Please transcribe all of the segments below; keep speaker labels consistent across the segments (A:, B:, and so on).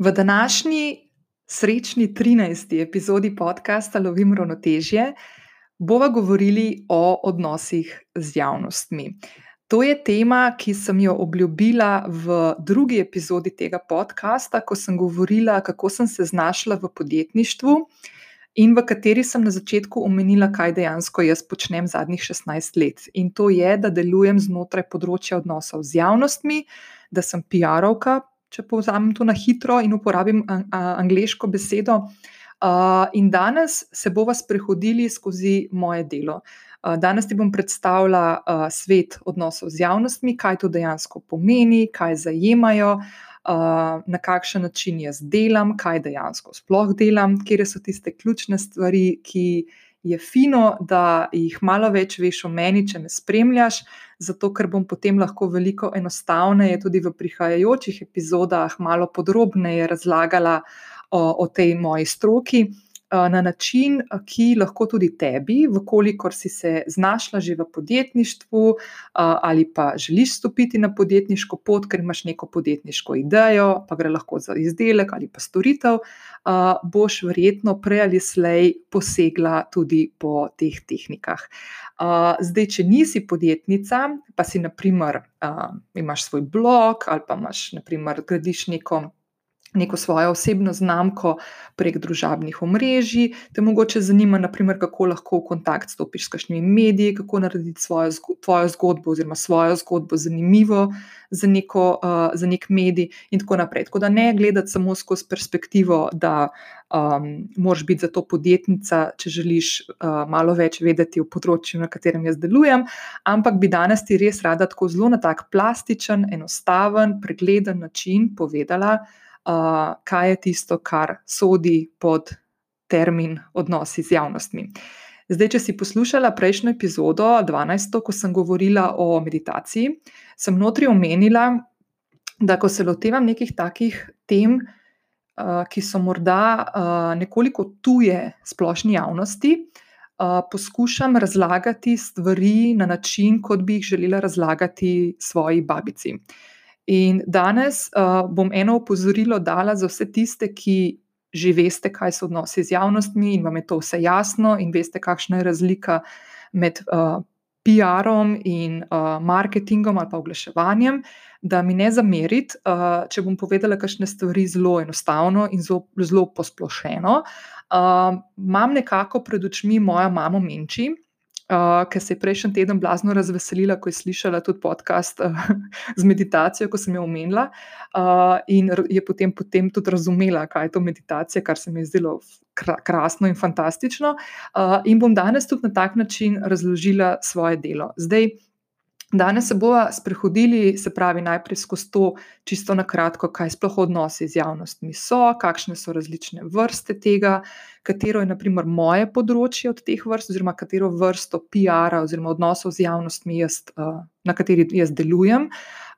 A: V današnji srečni 13. epizodi podcasta Lovim ravnotežje bova govorili o odnosih z javnostmi. To je tema, ki sem jo obljubila v drugi epizodi tega podcasta, ko sem govorila, kako sem se znašla v podjetništvu in v kateri sem na začetku omenila, kaj dejansko jaz počnem zadnjih 16 let. In to je, da delujem znotraj področja odnosov z javnostmi, da sem PR-ovka, če povzamem to na hitro in uporabim angliško besedo. In danes se bova sprehodili skozi moje delo. Danes ti bom predstavila svet odnosov z javnostmi, kaj to dejansko pomeni, kaj zajemajo, na kakšen način jaz delam, kaj dejansko sploh delam, kje so tiste ključne stvari, ki je fino, da jih malo več veš o meni, če me spremljaš, zato ker bom potem lahko veliko enostavneje tudi v prihajajočih epizodah malo podrobneje razlagala o, o tej moji stroki na način, ki lahko tudi tebi, vkolikor si se znašla že v podjetništvu ali pa želiš stopiti na podjetniško pot, ker imaš neko podjetniško idejo, pa gre lahko za izdelek ali pa storitev, boš verjetno prej ali slej posegla tudi po teh tehnikah. Zdaj, če nisi podjetnica, pa si naprimer imaš svoj blog ali pa imaš, naprimer, gradiš neko neko svojo osebno znamko prek družabnih omrežij, te mogoče zanima, naprimer, kako lahko v kontakt stopiš s kakšnimi mediji, kako narediti svojo tvojo zgodbo oziroma svojo zgodbo zanimivo za, neko, uh, za nek medij, in tako naprej. Tako da ne gledati samo skozi perspektivo, da um, moraš biti za to podjetnica, če želiš uh, malo več vedeti o področju, na katerem jaz delujem, ampak bi danes ti res rada tako zelo na tak plastičen, enostaven, pregleden način povedala uh, kaj je tisto, kar sodi pod termin odnosi z javnostmi. Zdaj, če si poslušala prejšnjo epizodo, 12. ko sem govorila o meditaciji, sem notri omenila, da ko se lotevam nekih takih tem, ki so morda nekoliko tuje splošni javnosti, poskušam razlagati stvari na način, kot bi jih želela razlagati svoji babici. Uh, In danes uh, bom eno opozorilo dala za vse tiste, ki že veste, kaj so odnosi z javnostmi in vam je to vse jasno, in veste, kakšna je razlika med uh, PR-om in uh, marketingom ali pa oglaševanjem. Da mi ne zamerite, uh, če bom povedala kakšne stvari zelo enostavno in zelo, zelo posplošeno. Uh, imam nekako pred očmi moja mama Menči, uh, ker se je prejšnji teden blazno razveselila, ko je slišala tudi podcast uh, z meditacijo, ko sem jo omenila, uh, in je potem, potem tudi razumela, kaj je to meditacija, kar se mi je zdelo krasno in fantastično. Uh, in bom danes tudi na tak način razložila svoje delo. Zdaj, Danes se bomo sprehodili, se pravi, najprej skozi to, čisto na kratko, kaj sploh odnosi z javnostmi so, kakšne so različne vrste tega, katero je, naprimer, moje področje od teh vrst, oziroma katero vrsto PR-a oziroma odnosov z javnostmi, jaz, na kateri jaz delujem.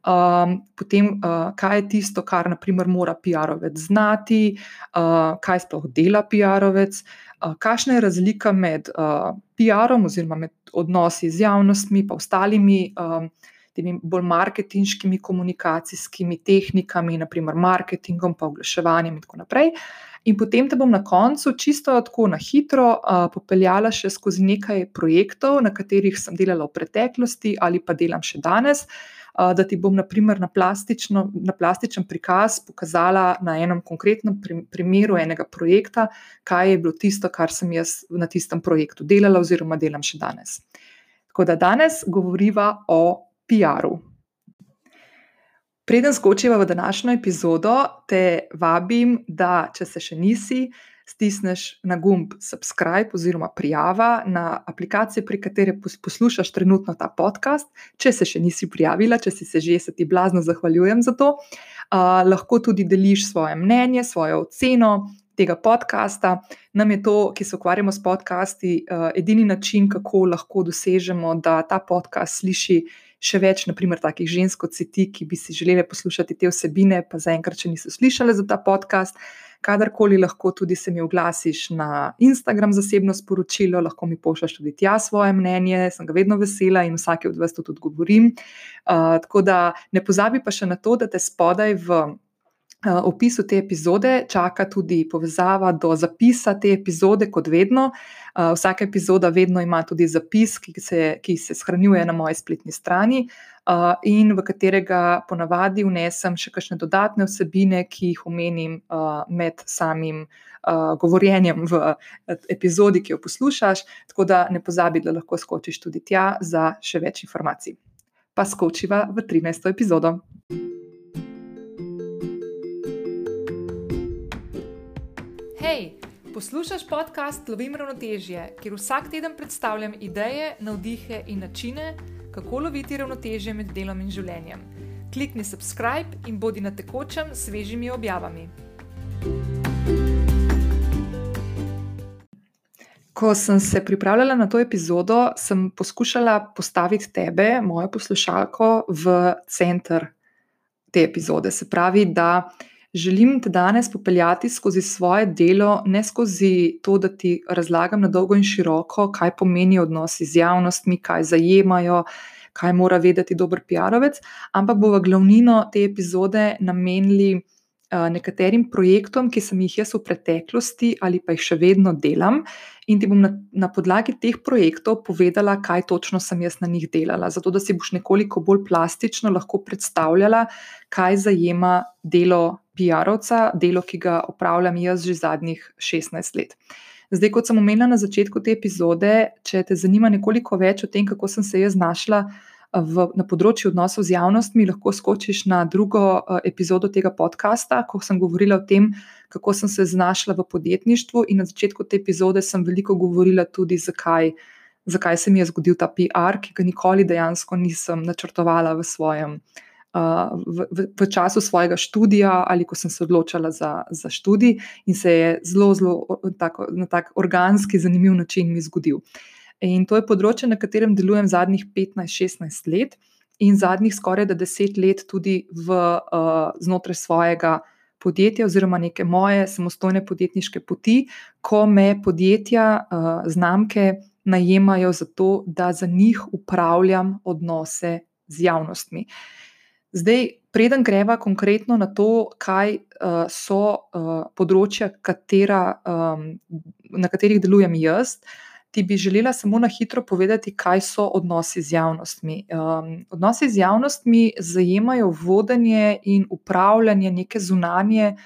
A: Um, potem, uh, kaj je tisto, kar naprimer, mora PR-ovec znati, uh, kaj sploh dela PR-ovec, uh, kakšna je razlika med uh, PR-om oziroma med odnosi z javnostmi in ostalimi. Um, Temi bolj marketinškimi komunikacijskimi tehnikami, naprimer marketingom, pa oglaševanjem, in tako naprej. In potem te bom na koncu, čisto tako na hitro, uh, popeljala še skozi nekaj projektov, na katerih sem delala v preteklosti ali pa delam še danes, uh, da ti bom naprimer, na, na plastičen prikaz pokazala na enem konkretnem primeru enega projekta, kaj je bilo tisto, kar sem jaz na tistem projektu delala, oziroma delam še danes. Tako da danes govoriva o PR-u. Preden skočiva v današnjo epizodo, te vabim, da če se še nisi, stisneš na gumb subscribe oziroma prijava na aplikacijo, pri kateri poslušaš trenutno ta podcast. Če se še nisi prijavila, če si se že, se ti blazno zahvaljujem za to. Uh, lahko tudi deliš svoje mnenje, svojo oceno. Tega podcasta. Nam je to, ki se ukvarjamo s podcasti, edini način, kako lahko dosežemo, da ta podcast sliši še več, naprimer, takih žensk kot si ti, ki bi si želeli poslušati te vsebine, pa zaenkrat še niso slišali za ta podcast kadarkoli lahko tudi se mi oglasiš na Instagram zasebno sporočilo, lahko mi pošljaš tudi tja svoje mnenje, sem ga vedno vesela in vsake od vas to tudi govorim. Uh, tako da ne pozabi pa še na to, da te spodaj v opisu te epizode čaka tudi povezava do zapisa te epizode, kot vedno. Vsaka epizoda vedno ima tudi zapis, ki se, ki se shranjuje na moji spletni strani. Uh, in v katerega ponavadi vnesem še kakšne dodatne vsebine, ki jih omenim med samim govorjenjem v epizodi, ki jo poslušaš. Tako da ne pozabi, da lahko skočiš tudi tja za še več informacij. Pa skočiva v 13. epizodo. Hej, poslušaj podcast Lovim ravnotežje, kjer vsak teden predstavljam ideje, navdihe in načine, kako loviti ravnotežje med delom in življenjem. Klikni subscribe in bodi na tekočem s svežimi objavami. Ko sem se pripravljala na to epizodo, sem poskušala postaviti tebe, mojo poslušalko, v center te epizode. Se pravi, da želim te danes popeljati skozi svoje delo, ne skozi to, da ti razlagam na dolgo in široko, kaj pomenijo odnosi z javnostmi, kaj zajemajo, kaj mora vedeti dober PR-ovec, ampak bomo glavnino te epizode namenili. Nekaterim projektom, ki sem jih jaz v preteklosti ali pa jih še vedno delam, in ti bom na, na podlagi teh projektov povedala, kaj točno sem jaz na njih delala, zato da si boš nekoliko bolj plastično lahko predstavljala, kaj zajema delo PR-ovca, delo, ki ga opravljam jaz že zadnjih 16 let. Zdaj, kot sem omenila na začetku te epizode, če te zanima nekoliko več o tem, kako sem se jaz znašla v, na področju odnosov z javnostmi, lahko skočiš na drugo epizodo tega podcasta, ko sem govorila o tem, kako sem se znašla v podjetništvu. In na začetku te epizode sem veliko govorila tudi, zakaj, zakaj se mi je zgodil ta PR, ki ga nikoli dejansko nisem načrtovala v svojem. V, v, v času svojega študija, ali ko sem se odločila za, za študij, in se je zelo, zelo tako, na tak organski, zanimiv način mi zgodil. In to je področje, na katerem delujem zadnjih 15-16 let, in zadnjih skoraj 10 let tudi v, uh, znotraj svojega podjetja, oziroma neke moje samostojne podjetniške poti, ko me podjetja, uh, znamke najemajo za to, da za njih upravljam odnose z javnostmi. Zdaj, preden greva konkretno na to, kaj uh, so uh, področja, katera, um, na katerih delujem jaz. Ti bi želela samo na hitro povedati, kaj so odnosi z javnostmi. Um, odnosi z javnostmi zajemajo vodenje in upravljanje neke zunanje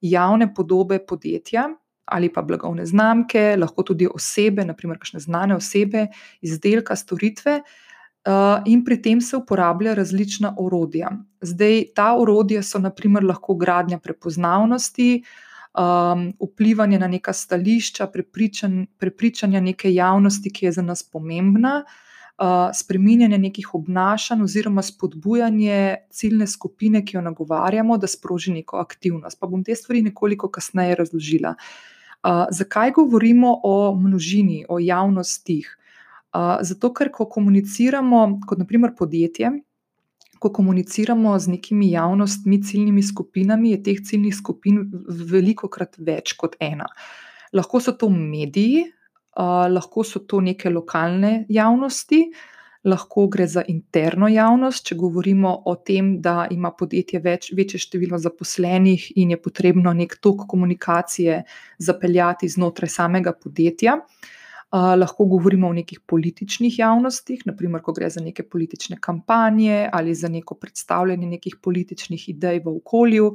A: javne podobe podjetja ali pa blagovne znamke, lahko tudi osebe, naprimer, kakšne znane osebe, izdelka, storitve. Uh, in pri tem se uporablja različna orodja. Zdaj, ta orodja so naprimer lahko gradnja prepoznavnosti, uh, um, vplivanje na neka stališča, prepričan, prepričanja neke javnosti, ki je za nas pomembna, uh, spreminjanje nekih obnašanj oziroma spodbujanje ciljne skupine, ki jo nagovarjamo, da sproži neko aktivnost. Pa bom te stvari nekoliko kasneje razložila. Uh, zakaj govorimo o množini, o javnostih? Uh, zato, ker ko komuniciramo, kot naprimer podjetje, ko komuniciramo z nekimi javnostmi, ciljnimi skupinami, je teh ciljnih skupin veliko krat več kot ena. Lahko so to mediji, lahko so to neke lokalne javnosti, lahko gre za interno javnost, če govorimo o tem, da ima podjetje več, večje število zaposlenih in je potrebno nek tok komunikacije zapeljati znotraj samega podjetja. Uh, lahko govorimo o nekih političnih javnostih, naprimer, ko gre za neke politične kampanje ali za neko predstavljanje nekih političnih idej v okolju.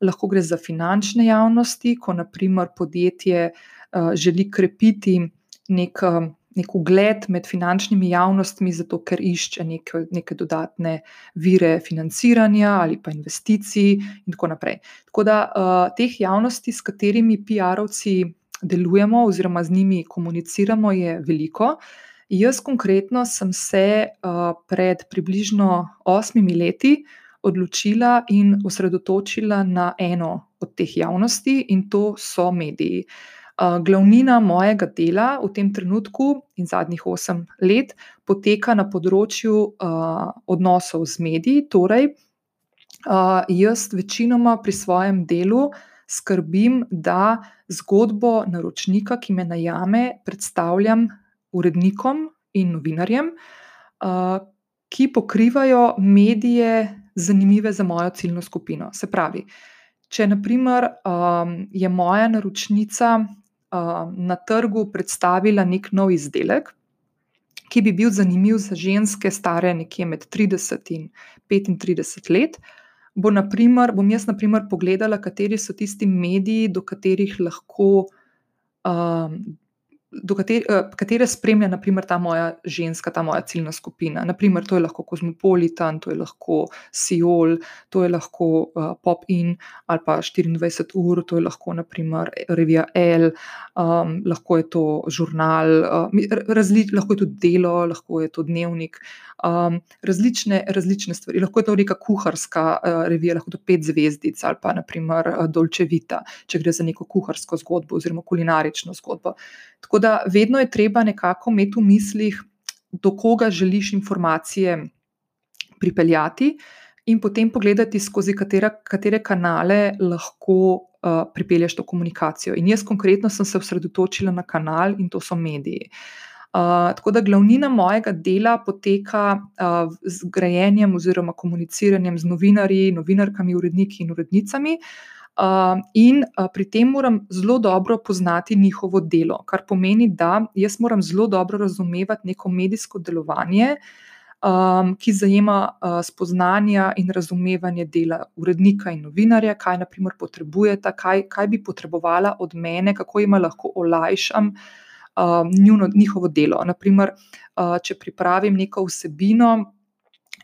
A: Lahko gre za finančne javnosti, ko naprimer podjetje želi krepiti nek, nek ugled med finančnimi javnostmi, zato ker išče neke, neke dodatne vire financiranja ali pa investicij, in tako naprej. Tako da uh, teh javnosti, s katerimi PR-ovci delujemo oziroma z njimi komuniciramo, je veliko. Jaz konkretno sem se uh, pred približno osmimi leti odločila in osredotočila na eno od teh javnosti, in to so mediji. Uh, glavnina mojega dela v tem trenutku in zadnjih osem let poteka na področju uh, odnosov z mediji, torej uh, jaz večinoma pri svojem delu skrbim, da zgodbo naročnika, ki me najame, predstavljam urednikom in novinarjem, ki pokrivajo medije, zanimive za mojo ciljno skupino. Se pravi, če naprimer, um, je moja naročnica um, na trgu predstavila nek nov izdelek, ki bi bil zanimiv za ženske, stare nekje med 30 in 35 let. Bo naprimer, bom jaz, naprimer, pogledala, kateri so tisti mediji, do katerih lahko um, do katere, uh, katere spremlja naprimer, ta moja ženska, ta moja ciljna skupina. Naprimer, to je lahko Kozmopolitan, to je lahko Siol, to je lahko uh, Pop In ali pa 24 ur, to je lahko naprimer Revija L, um, lahko je to žurnal, uh, razli, lahko je to delo, lahko je to dnevnik. Um, različne, različne stvari. Lahko je to neka kuharska uh, revija, lahko je to pet zvezdic ali pa naprimer Dolce Vita, če gre za neko kuharsko zgodbo oziroma kulinarično zgodbo. Tako da vedno je treba nekako imeti v mislih, do koga želiš informacije pripeljati, in potem pogledati, skozi katera, katere kanale lahko uh, pripelješ to komunikacijo. In jaz konkretno sem se osredotočila na kanal in to so mediji. Uh, tako da glavnina mojega dela poteka uh, z grajenjem oziroma komuniciranjem z novinarji, novinarkami, uredniki in urednicami. Uh, in pri tem moram zelo dobro poznati njihovo delo, kar pomeni, da jaz moram zelo dobro razumevati neko medijsko delovanje, um, ki zajema uh, spoznanja in razumevanje dela urednika in novinarja, kaj naprimer potrebujeta, kaj, kaj bi potrebovala od mene, kako jim lahko olajšam. Uh, njuno, njihovo delo. Naprimer, uh, če pripravim neko vsebino,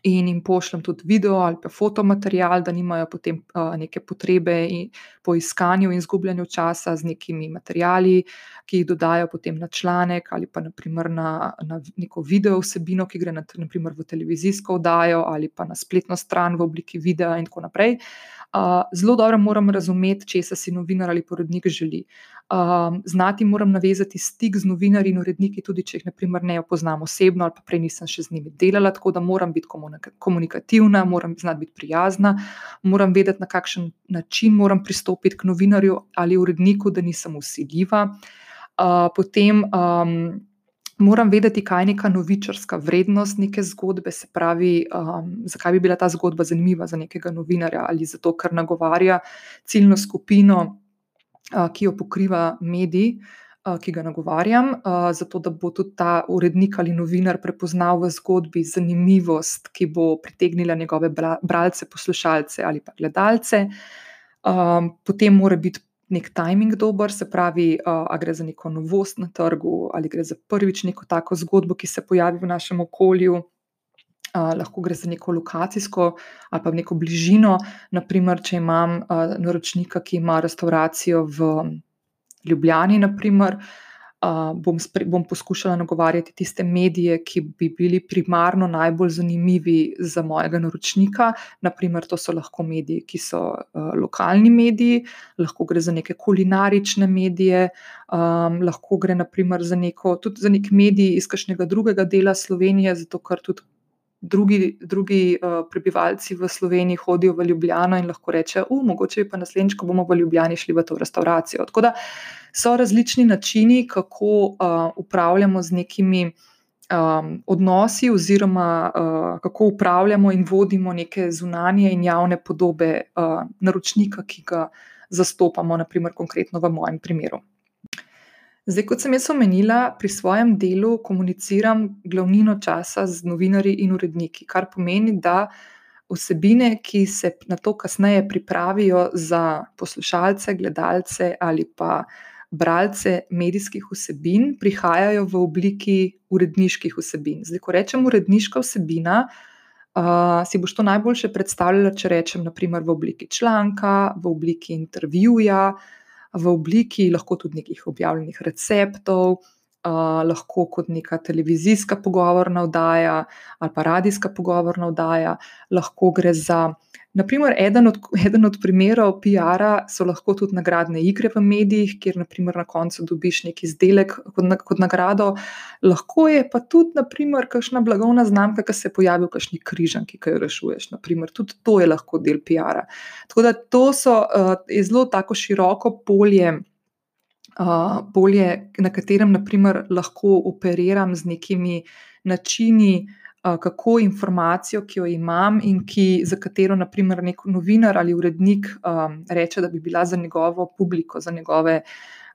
A: in jim pošljem tudi video ali pa fotomaterial, da nimajo potem uh, neke potrebe po iskanju in izgubljanju časa z nekimi materiali, ki jih dodajo potem na članek ali pa naprimer na, na neko video vsebino, ki gre na, naprimer v televizijsko oddajo ali pa na spletno stran v obliki videa in tako naprej. Uh, zelo dobro moram razumeti, če se si novinar ali porodnik želi. Um, znati moram navezati stik z novinarji in uredniki, tudi če jih naprimer, ne poznam osebno ali pa prej nisem še z njimi delala, tako da moram biti komunikativna, moram znati biti prijazna, moram vedeti, na kakšen način moram pristopiti k novinarju ali uredniku, da nisem usiljiva. Uh, potem um, moram vedeti, kaj je neka novičarska vrednost neke zgodbe, se pravi, um, zakaj bi bila ta zgodba zanimiva za nekega novinarja ali zato, ker nagovarja ciljno skupino ki jo pokriva medij, ki ga nagovarjam, zato da bo tudi ta urednik ali novinar prepoznal v zgodbi zanimivost, ki bo pritegnila njegove bralce, poslušalce ali pa gledalce. Potem mora biti nek timing dober, se pravi, ali gre za neko novost na trgu, ali gre za prvič neko tako zgodbo, ki se pojavi v našem okolju lahko gre za neko lokacijsko ali pa neko bližino. Naprimer, če imam uh, naročnika, ki ima restauracijo v Ljubljani, naprimer, uh, bom, bom poskušala nagovarjati tiste medije, ki bi bili primarno najbolj zanimivi za mojega naročnika. Naprimer, to so lahko mediji, ki so uh, lokalni mediji, lahko gre za neke kulinarične medije, um, lahko gre naprimer, za, neko, za nek medij iz kakšnega drugega dela Slovenije, zato ker tudi drugi, drugi uh, prebivalci v Sloveniji hodijo v Ljubljano in lahko rečejo, uh, mogoče pa naslednjič, ko bomo v Ljubljani šli v to restauracijo. Tako da so različni načini, kako uh, upravljamo z nekimi. Um, odnosi, oziroma uh, kako upravljamo in vodimo neke zunanje in javne podobe uh, naročnika, ki ga zastopamo, naprimer, konkretno v mojem primeru. Zdaj, kot sem jaz omenila, pri svojem delu komuniciram glavnino časa z novinarji in uredniki, kar pomeni, da vsebine, ki se na to kasneje pripravijo za poslušalce, gledalce ali pa bralce medijskih vsebin, prihajajo v obliki uredniških vsebin. Zdaj, ko rečem uredniška vsebina, uh, si boš to najboljše predstavljala, če rečem, naprimer, v obliki članka, v obliki intervjuja v obliki lahko tudi nekih objavljenih receptov, uh, lahko kot neka televizijska pogovorna oddaja ali pa radijska pogovorna oddaja, lahko gre za Naprimer, eden od, eden od primerov PR-a so lahko tudi nagradne igre v medijih, kjer naprimer, na koncu dobiš neki izdelek kot, kot nagrado. Lahko je pa tudi, naprimer, kakšna blagovna znamka, ki se pojavi v kakšni križanki, ki jo rešuješ. Naprimer, tudi to je lahko del PR-a. Tako da to so, uh, je zelo tako široko polje. Uh, polje, na katerem naprimer, lahko operiram z nekimi načini kako informacijo, ki jo imam in ki, za katero, naprimer, nek novinar ali urednik um, reče, da bi bila za njegovo publiko, za njegove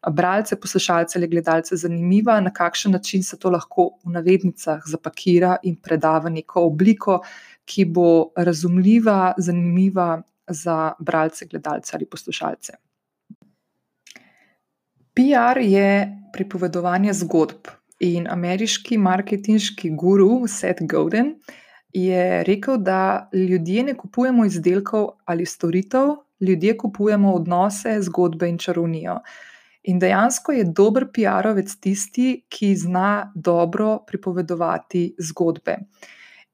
A: bralce, poslušalce ali gledalce zanimiva, na kakšen način se to lahko v navednicah zapakira in preda v neko obliko, ki bo razumljiva, zanimiva za bralce, gledalce ali poslušalce. PR je pripovedovanje zgodb. In ameriški marketinški guru Seth Godin je rekel, da ljudje ne kupujemo izdelkov ali storitev, ljudje kupujemo odnose, zgodbe in čarovnijo. In dejansko je dober PR-ovec tisti, ki zna dobro pripovedovati zgodbe.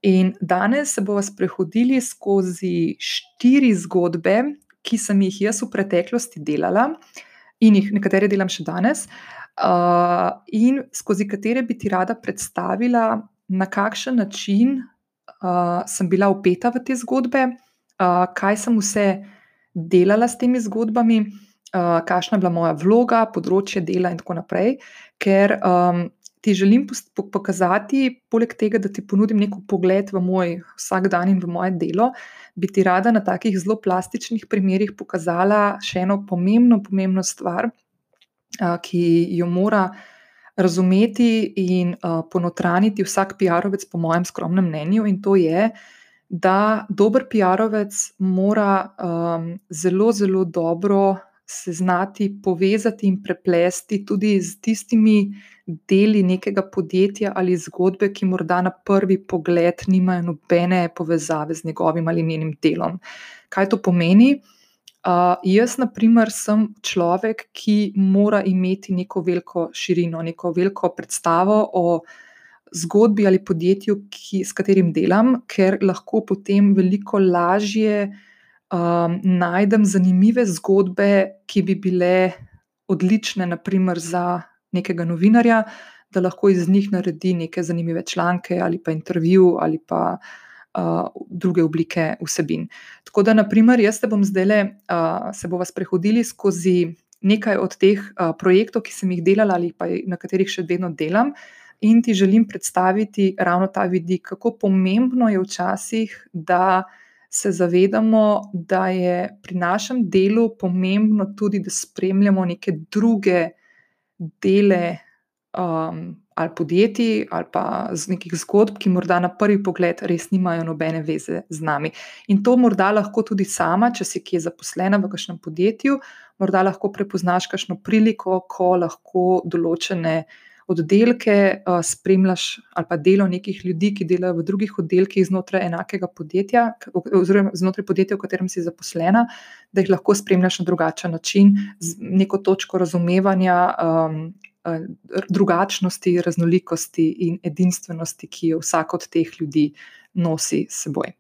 A: In danes se bomo sprehodili skozi štiri zgodbe, ki sem jih jaz v preteklosti delala in jih nekatere delam še danes uh, in skozi katere bi ti rada predstavila, na kakšen način uh, sem bila upeta v te zgodbe, uh, kaj sem vse delala s temi zgodbami, uh, kakšna je bila moja vloga, področje dela in tako naprej. Ker um, ti želim pokazati, poleg tega, da ti ponudim neko pogled v moj vsakdan in v moje delo, bi ti rada na takih zelo plastičnih primerih pokazala še eno pomembno, pomembno stvar ki jo mora razumeti in ponotraniti vsak PR-ovec, po mojem skromnem mnenju, in to je, da dober PR-ovec mora um, zelo, zelo dobro se znati povezati in preplesti tudi z tistimi deli nekega podjetja ali zgodbe, ki morda na prvi pogled nimajo nobene povezave z njegovim ali njenim delom. Kaj to pomeni? Uh, jaz, na primer, sem človek, ki mora imeti neko veliko širino, neko veliko predstavo o zgodbi ali podjetju, ki, s katerim delam, ker lahko potem veliko lažje um, najdem zanimive zgodbe, ki bi bile odlične, naprimer, za nekega novinarja, da lahko iz njih naredi neke zanimive članke ali pa intervju ali pa uh, druge oblike vsebin. Tako da, naprimer, jaz se bom zdaj le, uh, se bomo sprehodili skozi nekaj od teh uh, projektov, ki sem jih delala ali pa na katerih še vedno delam, in ti želim predstaviti ravno ta vidik, kako pomembno je včasih, da se zavedamo, da je pri našem delu pomembno tudi, da spremljamo neke druge dele. Um, ali podjetij, ali pa z nekih zgodb, ki morda na prvi pogled res nimajo nobene veze z nami. In to morda lahko tudi sama, če si kje zaposlena v kakšnem podjetju, morda lahko prepoznaš kakšno priliko, ko lahko določene oddelke uh, spremljaš, ali pa delo nekih ljudi, ki delajo v drugih oddelkih znotraj enakega podjetja, oziroma znotraj podjetja, v katerem si zaposlena, da jih lahko spremljaš na drugačen način, z neko točko razumevanja. Um, drugačnosti, raznolikosti in edinstvenosti, ki jo vsak od teh ljudi nosi s seboj.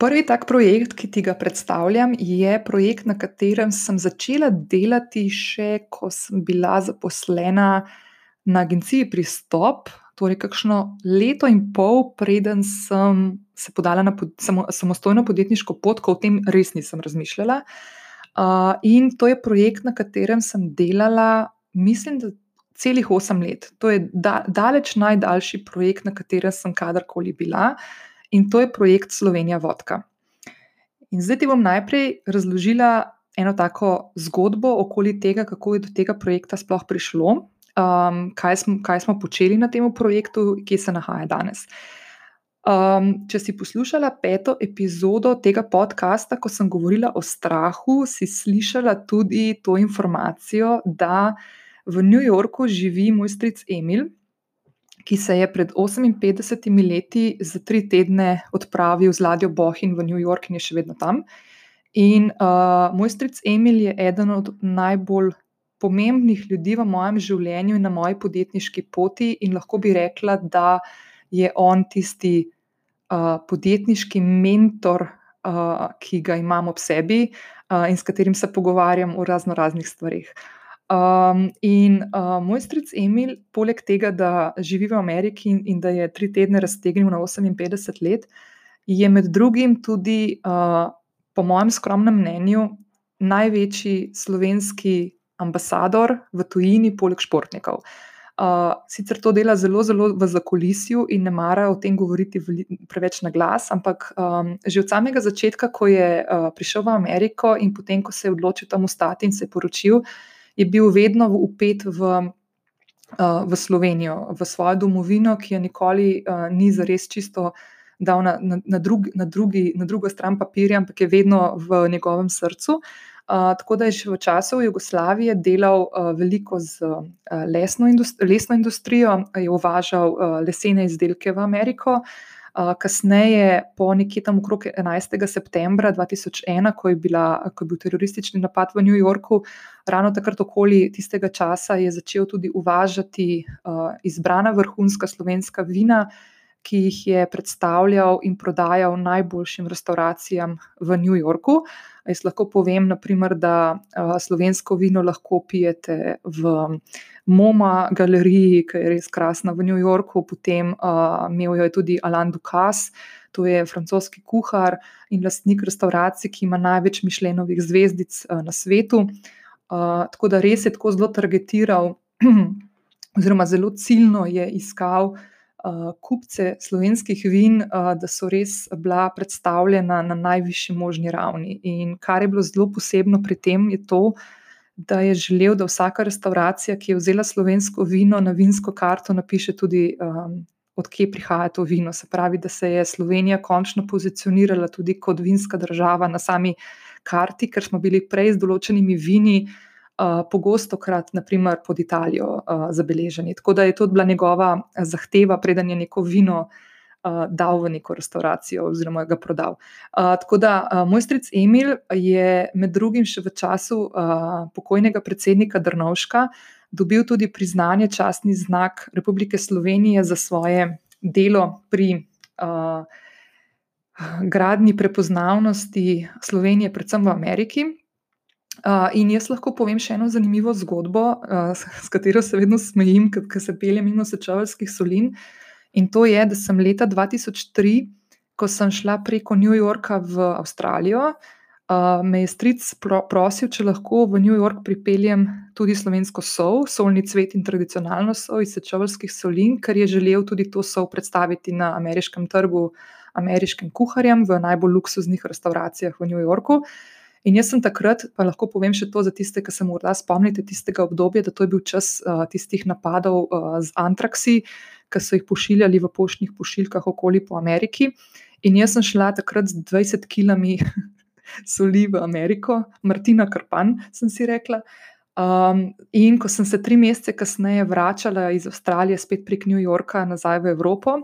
A: Prvi tak projekt, ki ti ga predstavljam, je projekt, na katerem sem začela delati, še ko sem bila zaposlena na agenciji Pristop, torej kakšno leto in pol, preden sem se podala na pod, samo, samostojno podjetniško pot, ko o tem res nisem razmišljala. Uh, in to je projekt, na katerem sem delala mislim, da celih osem let. To je da, daleč najdaljši projekt, na katerem sem kadarkoli bila, in to je projekt Slovenija Vodka. In zdaj ti bom najprej razložila eno tako zgodbo okoli tega, kako je do tega projekta sploh prišlo, um, kaj, smo, kaj smo počeli na tem projektu, kje se nahaja danes. Um, če si poslušala peto epizodo tega podcasta, ko sem govorila o strahu, si slišala tudi to informacijo, da v New Yorku živi moj stric Emil, ki se je pred 58 leti za tri tedne odpravil z ladjo Bohin v New York in je še vedno tam. In uh, moj stric Emil je eden od najbolj pomembnih ljudi v mojem življenju in na moji podjetniški poti, in lahko bi rekla, da je on tisti uh, podjetniški mentor, uh, ki ga imam ob sebi uh, in s katerim se pogovarjam o razno raznih stvarih. Um, in uh, moj stric Emil, poleg tega, da živi v Ameriki in, in da je tri tedne raztegnil na 58 let, je med drugim tudi, uh, po mojem skromnem mnenju, največji slovenski ambasador v tujini, poleg športnikov. Uh, sicer to dela zelo, zelo v zakolisju in ne mara o tem govoriti preveč na glas, ampak um, že od samega začetka, ko je uh, prišel v Ameriko in potem, ko se je odločil tam ostati in se je poročil, je bil vedno upet v, uh, v Slovenijo, v svojo domovino, ki je nikoli uh, ni zares čisto dal na, na, na, drugi, na, drugi, na drugo stran papirja, ampak je vedno v njegovem srcu. Uh, tako da je še v času Jugoslavije delal uh, veliko z uh, lesno, industri lesno industrijo, je uvažal uh, lesene izdelke v Ameriko. Kasneje, po nekje tam okrog 11. septembra 2001, ko je, bila, ko je bil teroristični napad v New Yorku, ravno takrat okoli tistega časa je začel tudi uvažati izbrana vrhunska slovenska vina, ki jih je predstavljal in prodajal najboljšim restauracijam v New Yorku. Jaz lahko povem, naprimer, da slovensko vino lahko pijete v MoMA galeriji, ki je res krasna v New Yorku, potem uh, imel jo je tudi Alain Ducasse. To je francoski kuhar in lastnik restauracij, ki ima največ mišljenovih zvezdic uh, na svetu. Uh, tako da res je tako zelo targetiral, oziroma zelo ciljno je iskal uh, kupce slovenskih vin, uh, da so res bila predstavljena na najvišji možni ravni. In kar je bilo zelo posebno pri tem, je to, da je želel, da vsaka restauracija, ki je vzela slovensko vino na vinsko karto, napiše tudi, um, odkje prihaja to vino. Se pravi, da se je Slovenija končno pozicionirala tudi kot vinska država na sami karti, ker smo bili prej z določenimi vini pogosto krat, naprimer, pod Italijo uh, zabeleženi. Tako da je to bila njegova zahteva, preden je neko vino uh, dal v neko restauracijo oziroma ga prodal. Uh, tako da uh, moj stric Emil je med drugim še v času uh, pokojnega predsednika Drnovška dobil tudi priznanje, častni znak Republike Slovenije za svoje delo pri. Uh, Gradni prepoznavnosti Slovenije, predvsem v Ameriki, Uh, in jaz lahko povem še eno zanimivo zgodbo, uh, s, s katero se vedno smejim, ker se peljem mimo sečevalskih solin. In to je, da sem leta 2003, ko sem šla preko New Yorka v Avstralijo, uh, me je stric pro, prosil, če lahko v New York pripeljem tudi slovensko sol, solni cvet in tradicionalno sol iz sečevalskih solin, ker je želel tudi to sol predstaviti na ameriškem trgu, ameriškim kuharjem v najbolj luksuznih restauracijah v New Yorku. In jaz sem takrat, pa lahko povem še to za tiste, ki se morda spomnite tistega obdobja, da to je bil čas uh, tistih napadov uh, z antraksi, ki so jih pošiljali v poštnih pošiljkah okoli po Ameriki. In jaz sem šla takrat z 20 kilami soli v Ameriko, Martina Krpan, sem si rekla. Um, in ko sem se tri mesece kasneje vračala iz Avstralije, spet prek New Yorka nazaj v Evropo,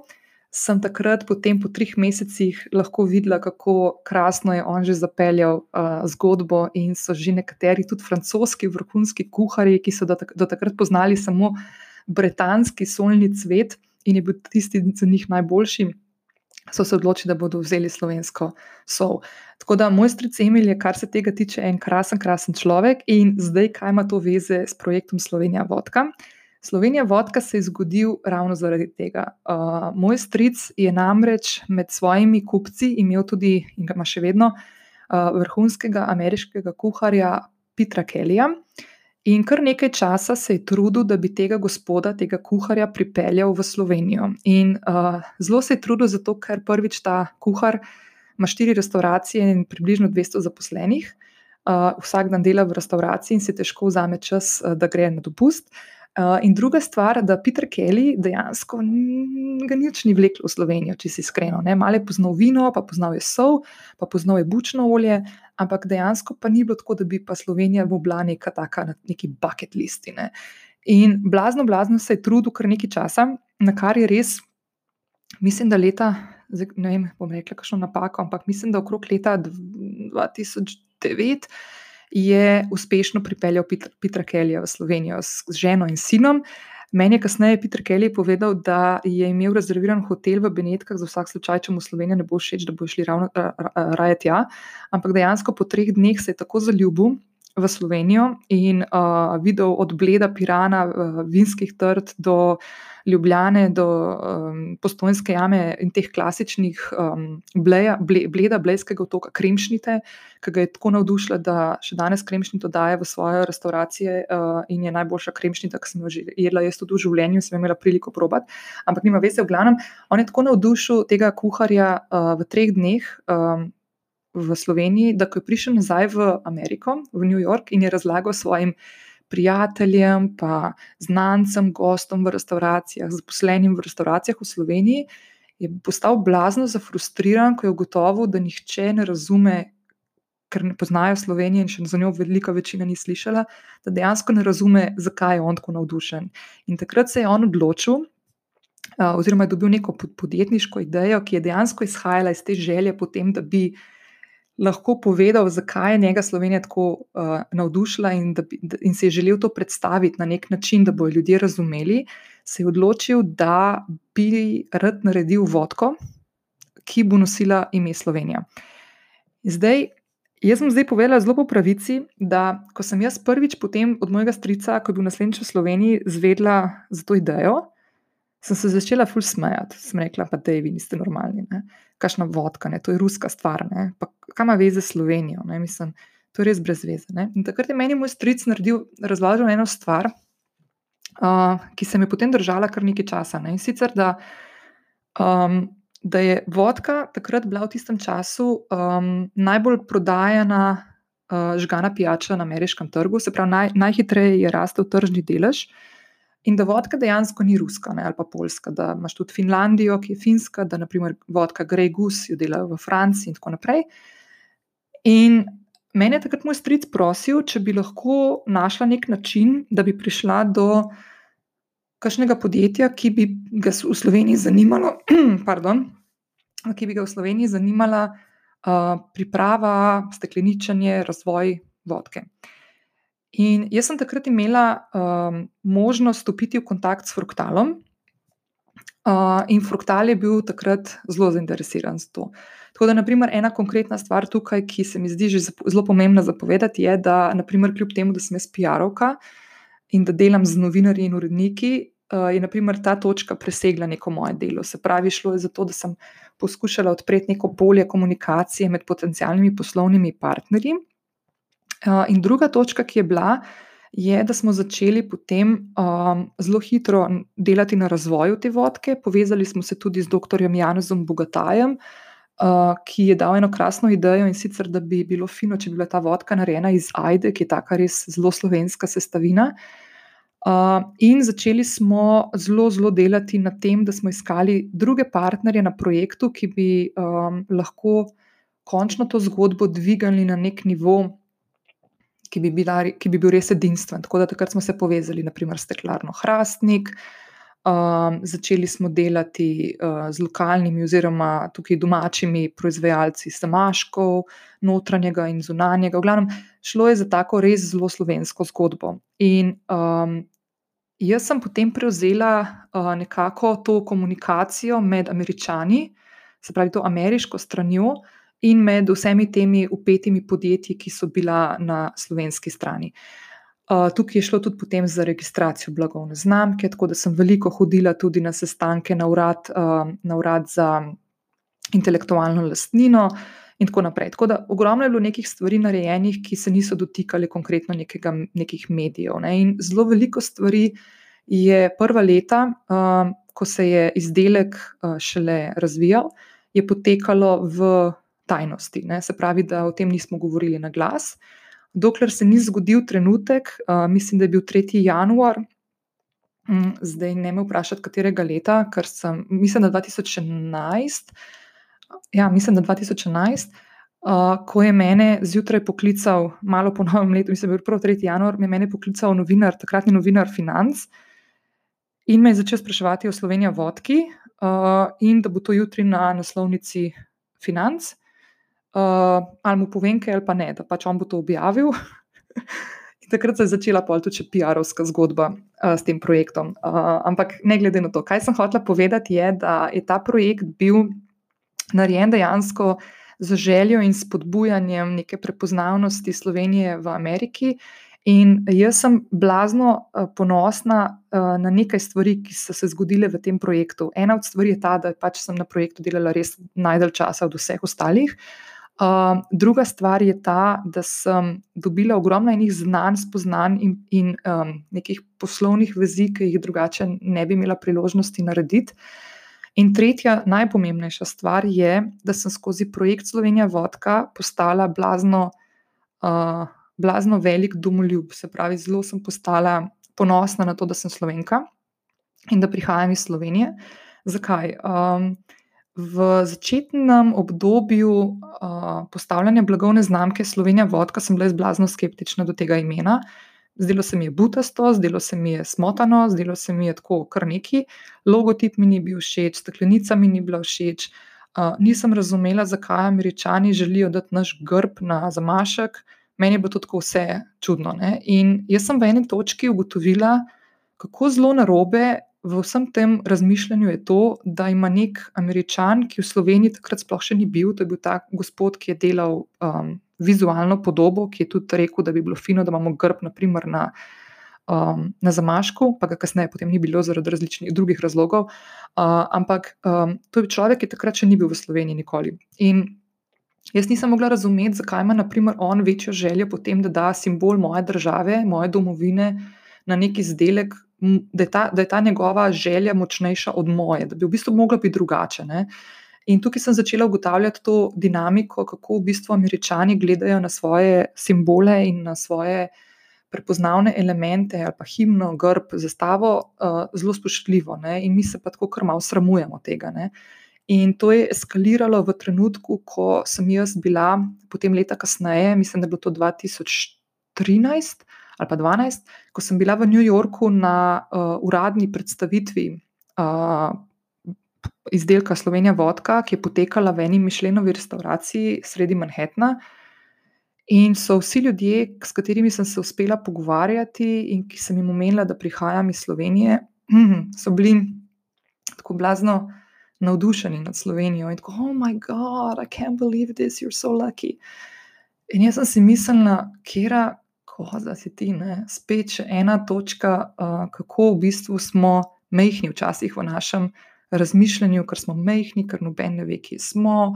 A: sem takrat, potem po treh mesecih, lahko videla, kako krasno je on že zapeljal uh, zgodbo. In so že nekateri, tudi francoski vrhunski kuhari, ki so do, tak do takrat poznali samo britanski solni cvet in je bil tisti za njih najboljši. So se odločili, da bodo vzeli slovensko sol. Tako da moj stric Emil je, kar se tega tiče, en krasen, krasen človek. In zdaj, kaj ima to veze s projektom Slovenija Vodka? Uh, Slovenija vodka se je zgodil ravno zaradi tega. Uh, moj stric je namreč med svojimi kupci imel tudi, in ga ima še vedno, uh, vrhunskega ameriškega kuharja Petra Kellija. In kar nekaj časa se je trudil, da bi tega gospoda, tega kuharja, pripeljal v Slovenijo. In uh, zelo se je trudil zato, ker prvič ta kuhar ima štiri restauracije in približno 200 zaposlenih. Uh, vsak dan dela v restauraciji in se težko vzame čas, uh, da gre na dopust. Uh, in druga stvar, da Peter Kelly dejansko ga nič ni vlekel v Slovenijo, če si iskreno. Malo je poznal vino, pa poznal je sol, pa poznal je bučno olje, ampak dejansko pa ni bilo tako, da bi pa Slovenija bila neka taka, neki bucket listi. Ne. In blazno, blazno se je trudil kar nekaj časa, na kar je res, mislim, da leta, ne vem, bom rekla, kakšno napako, ampak mislim, da okrog leta 2009 je uspešno pripeljal Petra Kellyja v Slovenijo s ženo in sinom. Meni je kasneje Peter Kelly povedal, da je imel rezerviran hotel v Benetkah za vsak slučaj, če mu Slovenija ne bo všeč, da bo šli ravno raje tja. Ampak dejansko po treh dneh se je tako zaljubil v Slovenijo in uh, videl od Bleda, Pirana, uh, Vinskih trd do Ljubljane, do um, Postojnske jame in teh klasičnih um, bleja, ble, Bleda, Blejskega otoka, Kremšnite, ki ga je tako navdušila, da še danes Kremšnito daje v svoje restauracije uh, in je najboljša Kremšnita, ki sem jo že jedla, jaz tudi v življenju, sem imela priliko probati. Ampak nima veze, v glavnem, on je tako navdušil tega kuharja uh, v treh dneh. Um, v Sloveniji, da ko je prišel nazaj v Ameriko, v New York in je razlagal svojim prijateljem, pa znancem, gostom v restauracijah, zaposlenim v restauracijah v Sloveniji, je postal blazno zafrustriran, ko je ugotovil, da nihče ne razume. Ker ne poznajo Slovenije in še za njo velika večina ni slišala, da dejansko ne razume, zakaj je on tako navdušen. In takrat se je on odločil, oziroma je dobil neko podjetniško idejo, ki je dejansko izhajala iz te želje, potem, da bi uh, lahko povedal, zakaj je njega Slovenija tako uh, navdušila in, da, da, in se je želel to predstaviti na nek način, da bodo ljudje razumeli, se je odločil, da bi rad naredil vodko, ki bo nosila ime Slovenija. Zdaj, jaz sem zdaj povedala zelo po pravici, da ko sem jaz prvič potem od mojega strica, ko je bil naslednjič v Sloveniji, zvedla za to idejo sem se začela ful smejati. Sem rekla, pa da vi niste normalni, ne? Kašna vodka, ne? to je ruska stvar, kaj ima veze s Slovenijo, ne? mislim, to je res brez veze. Ne? In takrat je meni moj stric naredil, razložil eno stvar, uh, ki se mi je potem držala kar nekaj časa. Ne? In sicer, da, um, da je vodka takrat bila v tistem času um, najbolj prodajana. Uh, žgana pijača na ameriškem trgu, se pravi, naj, najhitreje je rastel tržni delež, uh, In da vodka dejansko ni ruska ne, ali pa polska, da imaš tudi Finlandijo, ki je finska, da naprimer vodka Grey Goose jo delajo v Franciji in tako naprej. In mene je takrat moj stric prosil, če bi lahko našla nek način, da bi prišla do kakšnega podjetja, ki bi ga v Sloveniji zanimalo, pardon, ki bi ga v Sloveniji zanimala uh, priprava, stekleničenje, razvoj vodke. In jaz sem takrat imela um, možnost stopiti v stik s fruktalom, uh, in fruktal je bil takrat zelo zainteresiran za to. Tako da, naprimer, ena konkretna stvar tukaj, ki se mi zdi zelo pomembna zapovedati, je, da, naprimer, kljub temu, da sem jaz PR-ovka in da delam z novinarji in uredniki, uh, je naprimer, ta točka presegla neko moje delo. Se pravi, šlo je za to, da sem poskušala odpreti neko polje komunikacije med potencijalnimi poslovnimi partnerji. In druga točka, ki je bila, je, da smo začeli potem um, zelo hitro delati na razvoju te vodke. Povezali smo se tudi z dr. Janezom Bogatajem, uh, ki je dal eno krasno idejo in sicer, da bi bilo fino, če bi bila ta vodka narejena iz ajde, ki je taka res zelo slovenska sestavina. Uh, in začeli smo zelo, zelo delati na tem, da smo iskali druge partnerje na projektu, ki bi um, lahko končno to zgodbo dvigali na nek nivo, ki bi, bila, ki bi bil res edinstven. Tako da takrat smo se povezali, naprimer, s teklarno Hrastnik, um, začeli smo delati uh, z lokalnimi, oziroma tukaj domačimi proizvajalci samaškov, notranjega in zunanjega. V glavnem, šlo je za tako res zelo slovensko zgodbo. In um, jaz sem potem prevzela uh, nekako to komunikacijo med američani, se pravi, to ameriško stranjo in med vsemi temi upetimi podjetji, ki so bila na slovenski strani. Uh, tukaj je šlo tudi potem za registracijo blagovne znamke, tako da sem veliko hodila tudi na sestanke na urad, uh, na urad za intelektualno lastnino in tako naprej. Tako da ogromno je bilo nekih stvari narejenih, ki se niso dotikali konkretno nekega, nekih medijev. Ne? In zelo veliko stvari je prva leta, uh, ko se je izdelek uh, šele razvijal, je potekalo v tajnosti. Ne? Se pravi, da o tem nismo govorili na glas. Dokler se ni zgodil trenutek, uh, mislim, da je bil 3. januar, um, zdaj ne me vprašati, katerega leta, ker sem, mislim, da 2011. Ja, mislim, da 2011, uh, ko je mene zjutraj poklical, malo po novem letu, mislim, da je bil prav 3. januar, me je poklical novinar, takratni novinar Financ in me je začel spraševati o Sloveniji vodki uh, in da bo to jutri na naslovnici Financ uh, ali mu povem, kaj ali pa ne, da pač on bo to objavil. In takrat se je začela pol tudi PR-ovska zgodba uh, s tem projektom. Uh, ampak ne glede na to, kaj sem hotela povedati, je, da je ta projekt bil narejen dejansko z željo in spodbujanjem neke prepoznavnosti Slovenije v Ameriki. In jaz sem blazno ponosna na nekaj stvari, ki so se zgodile v tem projektu. Ena od stvari je ta, da pač sem na projektu delala res najdalj časa od vseh ostalih. Uh, druga stvar je ta, da sem dobila ogromno enih znanj, spoznanj in, in um, nekih poslovnih vezi, ki jih drugače ne bi imela priložnosti narediti. In tretja, najpomembnejša stvar je, da sem skozi projekt Slovenija Vodka postala blazno, uh, blazno velik domoljub. Se pravi, zelo sem postala ponosna na to, da sem slovenka in da prihajam iz Slovenije. Zakaj? Um, V začetnem obdobju uh, postavljanja blagovne znamke Slovenija Vodka sem bila izblazno skeptična do tega imena. Zdelo se mi je butasto, zdelo se mi je smotano, zdelo se mi je tako kar neki. Logotip mi ni bil všeč, steklenica mi ni bila všeč. Uh, nisem razumela, zakaj američani želijo dati naš grb na zamašek. Meni je bilo to tako vse čudno. Ne? In jaz sem v eni točki ugotovila, kako zelo narobe v vsem tem razmišljanju je to, da ima nek američan, ki v Sloveniji takrat sploh še ni bil, to je bil ta gospod, ki je delal um, vizualno podobo, ki je tudi rekel, da bi bilo fino, da imamo grb, naprimer na, um, na zamašku, pa ga kasneje potem ni bilo zaradi različnih drugih razlogov. Uh, ampak um, to je človek, ki takrat še ni bil v Sloveniji nikoli. In Jaz nisem mogla razumeti, zakaj ima naprimer, on večjo željo po tem, da da simbol moje države, moje domovine na neki izdelek, da je, ta, da je ta njegova želja močnejša od moje, da bi v bistvu mogla biti drugače. Ne? In tukaj sem začela ugotavljati to dinamiko, kako v bistvu američani gledajo na svoje simbole in na svoje prepoznavne elemente, ali pa himno, grb, zastavo, uh, zelo spoštljivo. Ne? In mi se pa tako kar malo sramujemo tega. Ne? In to je eskaliralo v trenutku, ko sem jaz bila, potem leta kasneje, mislim, da je bilo to 2013 ali pa 12, ko sem bila v New Yorku na uh, uradni predstavitvi uh, izdelka Slovenija Vodka, ki je potekala v eni mišljenovi restauraciji sredi Manhattna. In so vsi ljudje, s katerimi sem se uspela pogovarjati, in ki sem jim omenila, da prihajam iz Slovenije, so bili tako blazno navdušeni nad Slovenijo in tako, oh, moj bog, I can't believe this, you're so lucky. In jaz sem si mislila, kera koza si ti, ne? spet še ena točka, uh, kako v bistvu smo mehki včasih v našem razmišljanju, ker smo mehki, ker noben ne ve, kje smo.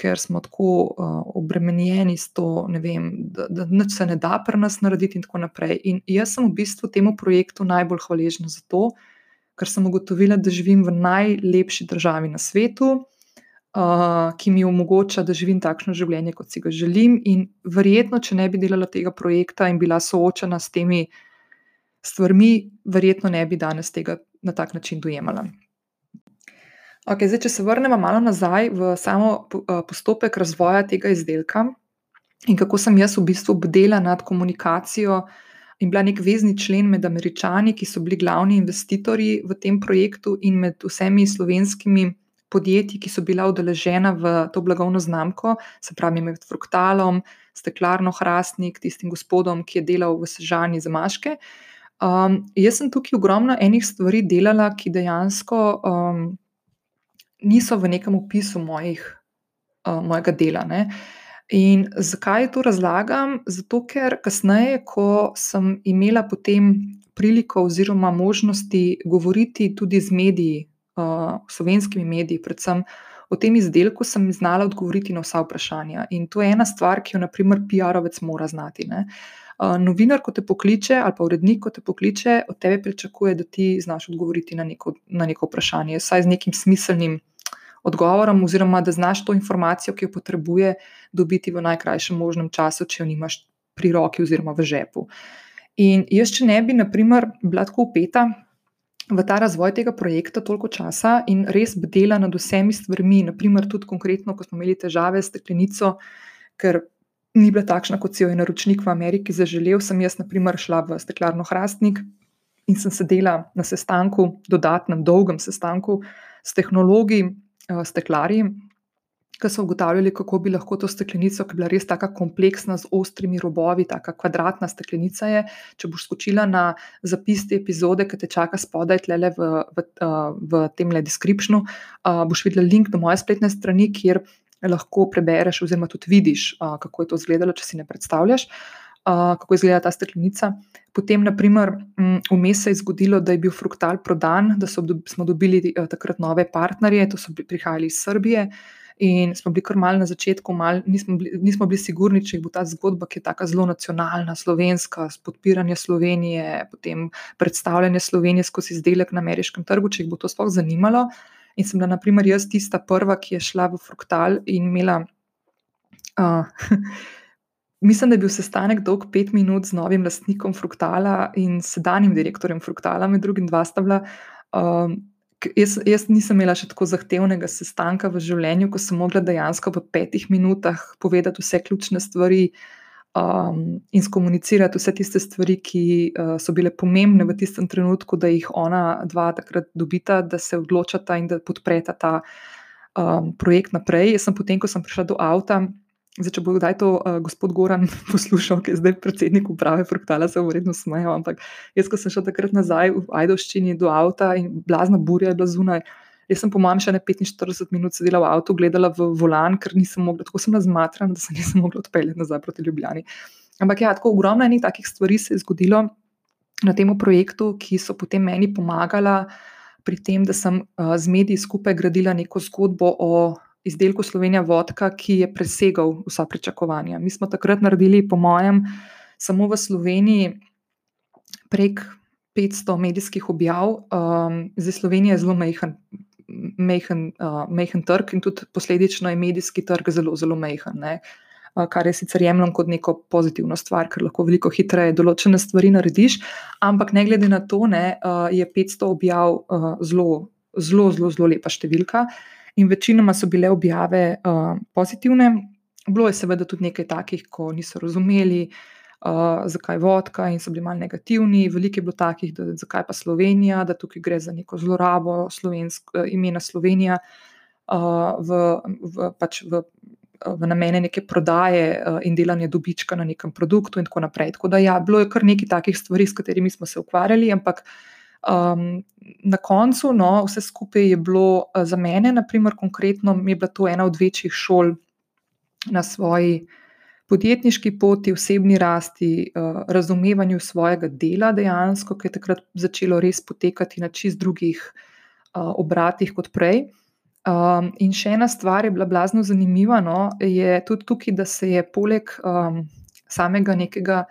A: Ker smo tako uh, obremenjeni s to, vem, da, da nič se ne da pri nas narediti, in tako naprej. In jaz sem v bistvu temu projektu najbolj hvaležna za to, ker sem ugotovila, da živim v najlepši državi na svetu, uh, ki mi omogoča, da živim takšno življenje, kot si ga želim. In verjetno, če ne bi delala tega projekta in bila soočena s temi stvarmi, verjetno ne bi danes tega na tak način dojemala. Okay, zdaj, če se vrnemo malo nazaj v samo postopek razvoja tega izdelka in kako sem jaz v bistvu bdela nad komunikacijo in bila nek vezni člen med američani, ki so bili glavni investitorji v tem projektu, in med vsemi slovenskimi podjetij, ki so bila udeležena v to blagovno znamko, se pravi med Fruktalom, Steklarno Hrastnik, tistim gospodom, ki je delal v Sežani za Maške. Um, jaz sem tukaj ogromno enih stvari delala, ki dejansko um, niso v nekem opisu mojih, uh, mojega dela. Ne. In zakaj to razlagam? Zato, ker kasneje, ko sem imela potem priliko oziroma možnosti govoriti tudi z mediji, uh, slovenskimi mediji, predvsem o tem izdelku, sem znala odgovoriti na vsa vprašanja. In to je ena stvar, ki jo, naprimer, PR-ovec mora znati. Uh, novinar, ko te pokliče, ali pa urednik, ko te pokliče, od tebe pričakuje, da ti znaš odgovoriti na neko, na neko vprašanje, vsaj z nekim smiselnim. Odgovorom, oziroma da znaš to informacijo, ki jo potrebuje, dobiti v najkrajšem možnem času, če jo nimaš pri roki oziroma v žepu. In jaz, če ne bi, naprimer, bila tako upeta v ta razvoj tega projekta toliko časa in res bdela nad vsemi stvarmi, naprimer tudi konkretno, ko smo imeli težave s steklenico, ker ni bila takšna, kot si jo je naročnik v Ameriki zaželel, sem jaz, naprimer, šla v steklarno Hrastnik in sem sedela na sestanku, dodatnem, dolgem sestanku s tehnologi, eh, steklarji, ki so ugotavljali, kako bi lahko to steklenico, ki je bila res tako kompleksna, z ostrimi robovi, tako kvadratna steklenica je. Če boš skočila na zapis te epizode, ki te čaka spodaj, tle v, v, v tem le descriptionu, boš videla link do moje spletne strani, kjer lahko prebereš, oziroma tudi vidiš, uh, kako je to izgledalo, če si ne predstavljaš, uh, kako izgleda ta steklenica. Potem, naprimer, vmes se je zgodilo, da je bil fruktal prodan, da so, smo dobili uh, takrat nove partnerje, to so prihajali iz Srbije. In smo bili kar mal na začetku, mal, nismo, bili, nismo bili sigurni, če bo ta zgodba, ki je tako zelo nacionalna, slovenska, s podpiranjem Slovenije, potem predstavljanje Slovenije skozi izdelek na ameriškem trgu, če jih bo to sploh zanimalo. In sem bila, naprimer, jaz tista prva, ki je šla v Fruktal in imela. Uh, mislim, da je bil sestanek dolg pet minut z novim lastnikom Fruktala in sedanjim direktorjem Fruktala, med drugim dva sta bila. Um, Jaz, jaz nisem imela še tako zahtevnega sestanka v življenju, ko sem mogla dejansko v petih minutah povedati vse ključne stvari um, in skomunicirati vse tiste stvari, ki uh, so bile pomembne v tistem trenutku, da jih ona dva takrat dobita, da se odločata in da podpreta ta um, projekt naprej. Jaz sem potem, ko sem prišla do avta, Zdaj, če bo kdaj to uh, gospod Goran poslušal, ki je zdaj predsednik uprave Fruktala, se bo verjetno smejal. Ampak jaz, ko sem šel takrat nazaj v Ajdovščini do avta in blazna burja je bila zunaj, jaz sem po mojem še ne 45 minut sedela v avtu, gledala v volan, ker nisem mogla, tako sem razmatrana, da se nisem mogla odpeljati nazaj proti Ljubljani. Ampak ja, tako ogromno enih takih stvari se je zgodilo na tem projektu, ki so potem meni pomagala pri tem, da sem uh, z mediji skupaj gradila neko zgodbo o izdelku Slovenija vodka, ki je presegal vsa pričakovanja. Mi smo takrat naredili, po mojem, samo v Sloveniji prek 500 medijskih objav. Um, zdaj Slovenija je zelo mehen, mehen, uh, mehen trg in tudi posledično je medijski trg zelo, zelo mehen. Ne? Uh, kar je sicer jemljem kot neko pozitivno stvar, ker lahko veliko hitreje določene stvari narediš, ampak ne glede na to, ne, uh, je 500 objav uh, zelo, zelo, zelo lepa številka. Uh, in večinoma so bile objave uh, pozitivne. Bilo je seveda tudi nekaj takih, ko niso razumeli, uh, zakaj vodka in so bili malo negativni. Veliko je bilo takih, da zakaj pa Slovenija, da tukaj gre za neko zlorabo slovensk, imena Slovenija uh, v, v, pač v, v namene neke prodaje uh, in delanja dobička na nekem produktu in tako naprej. Tako da ja, bilo je kar nekaj takih stvari, s katerimi smo se ukvarjali, ampak uh, Um, na koncu, no, vse skupaj je bilo uh, za mene, naprimer, konkretno, mi je bila to ena od večjih šol na svoji podjetniški poti, osebni rasti, uh, razumevanju svojega dela, dejansko, ki je takrat začelo res potekati na čist drugih uh, obratih kot prej. Um, in še ena stvar je bila blazno zanimiva, no, je tudi tukaj, da se je poleg um, samega nekega